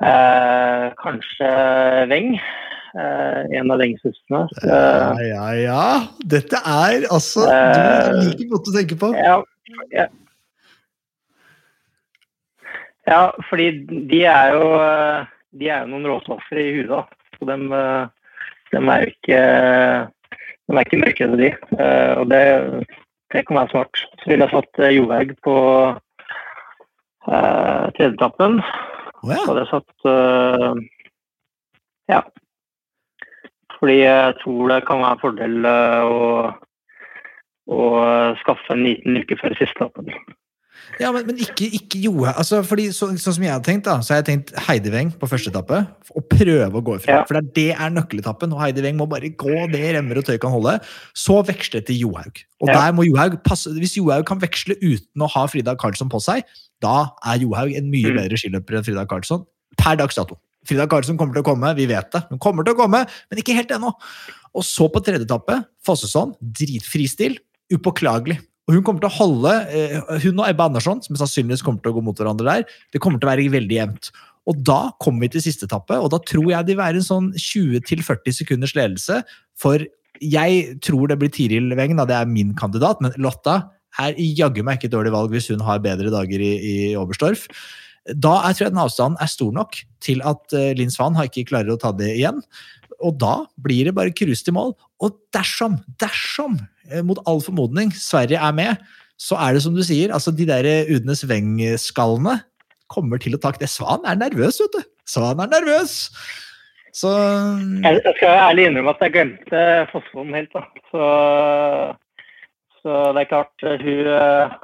eh, kanskje Weng. Eh, en av Weng-søstrene. Ja, ja, ja. Dette er altså Du liker godt å tenke på. Ja, ja. ja, fordi de er jo eh, de er jo noen råtoffer i huet. Så de, er ikke de er ikke mørkere, de. Eh, og det, det kan være smart. Så ville jeg satt eh, Johaug på uh, tredjeetappen. Oh, ja. Så hadde jeg satt eh, Ja. Fordi jeg tror det kan være en fordel eh, å, å skaffe en liten uke før siste etappen. Ja, men, men ikke, ikke Johaug. Altså, fordi så, sånn som jeg hadde tenkt, da, så har jeg tenkt Heidi Weng på første etappe. Og prøve å gå ifra. Ja. For det er det er nøkkeletappen. Og Heidi Weng må bare gå det remmer og tøy kan holde. Så veksle til Johaug. Og Ja. der må Johaug passe Hvis Johaug kan veksle uten å ha Frida Karlsson på seg, da er Johaug en mye Mm. bedre skiløper enn Frida Karlsson. Per dags dato. Frida Karlsson kommer til å komme, vi vet det. Hun kommer til å komme, men ikke helt ennå. Og så på tredje etappe, Fossesson, dritfristil. Upåklagelig. Og hun kommer til å holde eh, Hun og Ebbe Andersson, som sannsynligvis kommer til å gå mot hverandre der, det kommer til å være veldig jevnt. Og da kommer vi til siste etappe, og da tror jeg det vil være en sånn 20-40 sekunders ledelse. For jeg tror det blir Tiril Weng, det er min kandidat, men Lotta er jaggu meg ikke et dårlig valg hvis hun har bedre dager i, i Oberstdorf. Da jeg tror jeg den avstanden er stor nok til at uh, Linn Svan ikke klarer å ta det igjen. Og da blir det bare cruise til mål. Og dersom, dersom, eh, mot all formodning, Sverige er med, så er det som du sier, altså de der Udnes Weng-skallene kommer til å ta det. Svan er nervøs, vet du. Svan er nervøs! Så Jeg, jeg skal ærlig innrømme at jeg glemte Fossvold helt. da. Så, så det er klart, hun eh,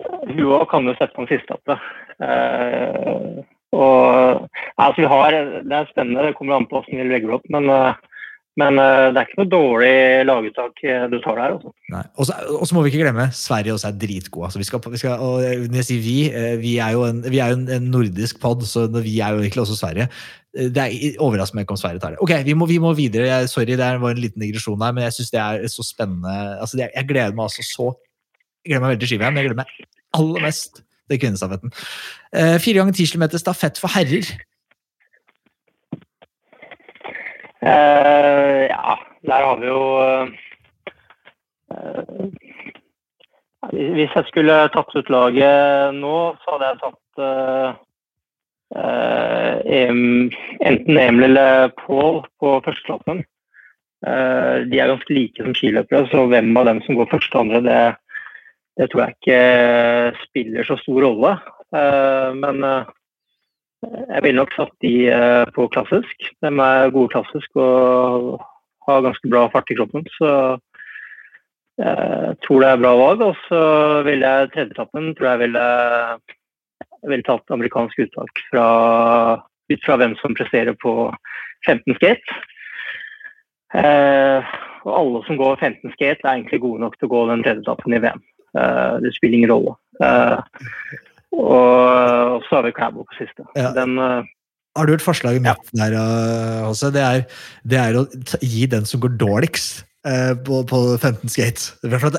hun òg kan jo sette på en siste oppe. Eh, og, altså, har, det er spennende, det kommer an på hvordan vi legger opp. Men, eh, men eh, det er ikke noe dårlig laguttak eh, du tar der. Altså. Og så må vi ikke glemme Sverige også er dritgode. Altså, vi skal, vi skal, og jeg sier vi, vi er jo en, er jo en, en nordisk pod, så vi er jo egentlig også Sverige. Det er overraskende om Sverige tar det. Ok, vi må, vi må videre. Jeg, sorry, det var en liten digresjon her, men jeg syns det er så spennende. Altså, det, jeg gleder meg altså så Jeg gleder meg veldig til ski-VM, jeg gleder meg aller mest til kvinnestafetten. Eh, fire ganger ti kilometer stafett for herrer. Uh, ja, der har vi jo eh, Hvis jeg skulle tatt ut laget nå, så hadde jeg tatt em, enten Emil eller Pål på førsteklassen. De er ganske like som skiløpere, så hvem av dem som går første og andre, det, det tror jeg ikke spiller så stor rolle. Eh, men eh, jeg ville nok satt de eh, på klassisk. De er gode klassisk og har ganske bra fart i kroppen. Så jeg tror det er bra valg. Og så ville jeg tredjetappen tror jeg ville, ville tatt amerikansk uttak fra, ut fra hvem som presterer på 15 skate. Eh, og alle som går 15 skate er egentlig gode nok til å gå den tredje etappen i VM. Eh, det spiller ingen rolle. Eh, og, så har vi Klæbo på siste. Ja. Den, eh, Har du hørt forslaget mitt der, uh, Det det er å gi den som går dårligst. eh, på, på 15 skates. For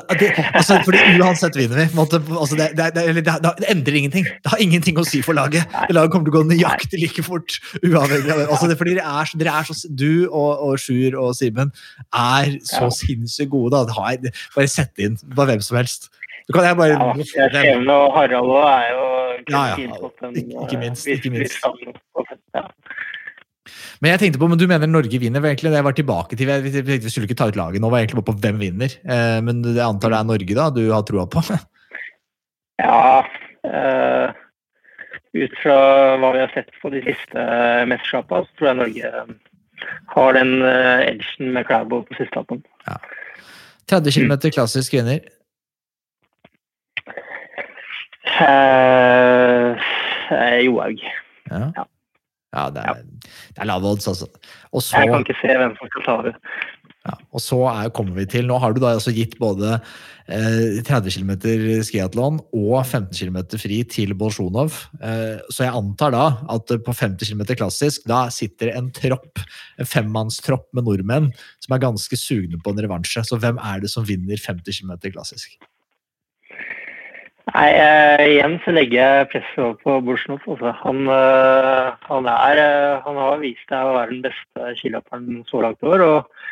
altså, fordi uansett vinner vi. Måtte, altså, det, det, det, endrer ingenting. Det har ingenting å si for laget. Laget kommer til å gå nøyaktig like fort. uavhengig av det. Altså, det fordi dere er, dere er så, Du og, og Sjur og Simen er så Ja. sinnssykt gode. Da. Bare sett inn på hvem som helst. Du kan jeg bare ja, Skjeven og Harald òg er jo Ja, ja. fint Ikke- minst, eh, ikke minst. Ja. Men jeg tenkte på, men du mener Norge vinner? egentlig det jeg var tilbake til. Jeg tenkte vi skulle ikke ta ut laget nå, var egentlig bare på hvem vinner. Eh, men jeg antar det er Norge da, du har troa på? Ja, eh, ut fra hva vi har sett på de siste mesterskapene, så tror jeg Norge eh, har den edgen med Crabbo på siste etappen. 30 km klassisk kvinner. Eh, eh, Johaug. Ja, Ja. ja det, er, det er lave odds, altså. Så, Jeg kan ikke se hvem som skal ta det. ja, og så er, kommer vi til Nå har du da altså gitt både eh, 30 km skiatlon og 15 km fri til Bolsjunov. Eh, så jeg antar da at på 50 km klassisk da sitter en tropp, en femmannstropp med nordmenn som er ganske sugne på en revansje. Så hvem er det som vinner 50 km klassisk? Nei, eh, igjen så legger jeg presset over på Bolsjunov. Altså. Han, eh, han, er, eh, han har vist seg å være den beste skiløperen så langt i år. Og,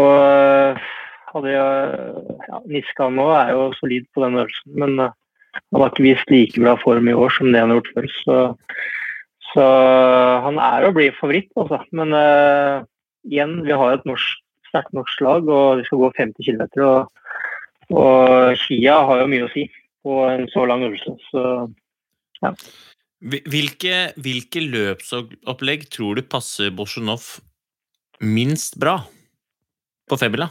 og eh, hadde ja, Niska nå er jo solid på den øvelsen, men eh, han har ikke vist like bra form i år som det han har gjort før. Så, så han er og blir favoritt, altså. Men igjen, vi har et sterkt norsk lag, og vi skal gå 50 km. Og, og Kia har jo mye å si på en så lang øvelse. Så ja. Hvilke, hvilke løpsopplegg tror du passer Bolsjunov minst bra på Febula?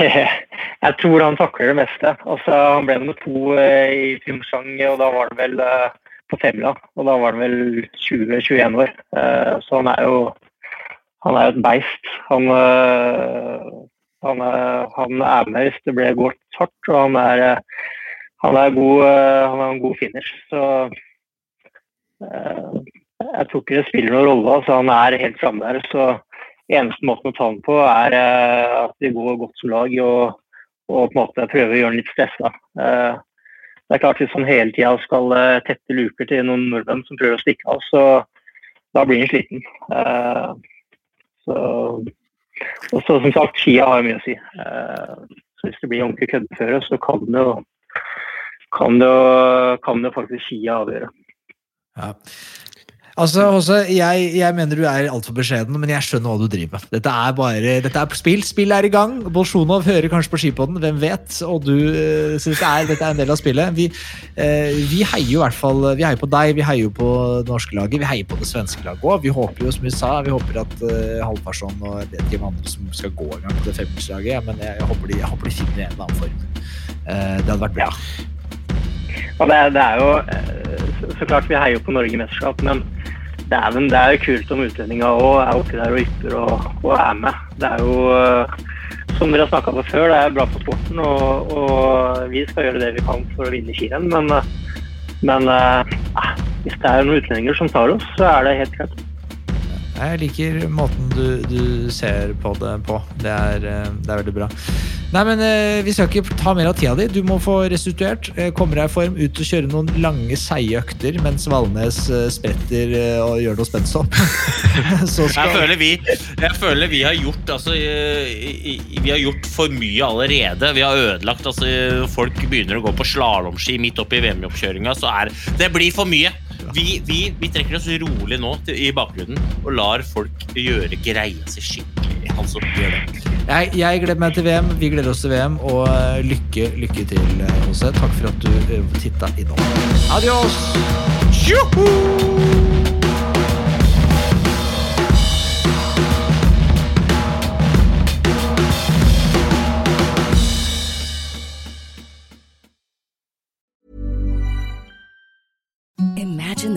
jeg tror han takler det meste. Altså, han ble nummer to eh, i Pyeongchang, og da var det vel eh, på femmila. Og da var han vel 20-21 år. Eh, så han er jo han er jo et beist. Han, han, er, han er med hvis det blir gått hardt, og han er, eh, han er, god, eh, han er en god finish. Så eh, jeg tror ikke det spiller noen rolle. Altså, han er helt framme der. Så eneste måten å ta den på, er eh, at vi går godt som lag og, og på en måte prøver å gjøre den litt stressa. Eh, det er klart Hvis han hele tida skal eh, tette luker til noen nordmenn som prøver å stikke av, så da blir han sliten. Eh, så, og så som sagt, skia har mye å si. Eh, så Hvis det blir ordentlig køddeføre, så kan det jo kan det, kan det faktisk skia avgjøre. Ja. Altså, Håse, jeg, jeg mener du er altfor beskjeden, men jeg skjønner hva du driver med. Dette er bare, dette er spill. Spill er i gang. Bolsjunov hører kanskje på skipodden, hvem vet? Og du, eh, så dette er, dette er en del av spillet. Vi, eh, vi heier jo i hvert fall Vi heier på deg, vi heier jo på det norske laget, vi heier på det svenske laget òg. Vi håper jo, som vi sa, vi håper at uh, Halvfarsson og ikke hvem andre som skal gå en gang på det femmilslaget, ja, men jeg, jeg, håper de, jeg håper de finner en eller annen form. Eh, det hadde vært bra. Og det, det er jo eh, så, klart vi heier på Norge i mesterskap, men dæven, det er jo kult om utlendinga òg er oppi der og ypper og, og er med. Det er jo, eh, som dere har snakka på før, det er bra for sporten, og, og vi skal gjøre det vi kan for å vinne skirenn. Men, eh, men eh, eh, hvis det er noen utlendinger som tar oss, så er det helt greit. Jeg liker måten du, du ser på det på. Det er, eh, det er veldig bra. Nei, men eh, Vi skal ikke ta mer av tida di. Du må få restituert. Kommer deg i form, ut og kjøre noen lange, seige økter mens Valnes eh, spretter og gjør noe spenstopp. skal... Jeg føler, vi, jeg føler vi har gjort altså, Vi har gjort for mye allerede. Vi har ødelagt altså, Folk begynner å gå på slalåmski midt oppi VM-oppkjøringa. Det blir for mye. Vi, vi, vi trekker oss rolig nå til, i bakgrunnen og lar folk gjøre greia si skikkelig. Altså, gjør det. jeg, jeg gleder meg til VM. Vi gleder oss til VM. Og eh, lykke, lykke til, eh, Jose. Takk for at du eh, titta innom. Adios! Tjoho!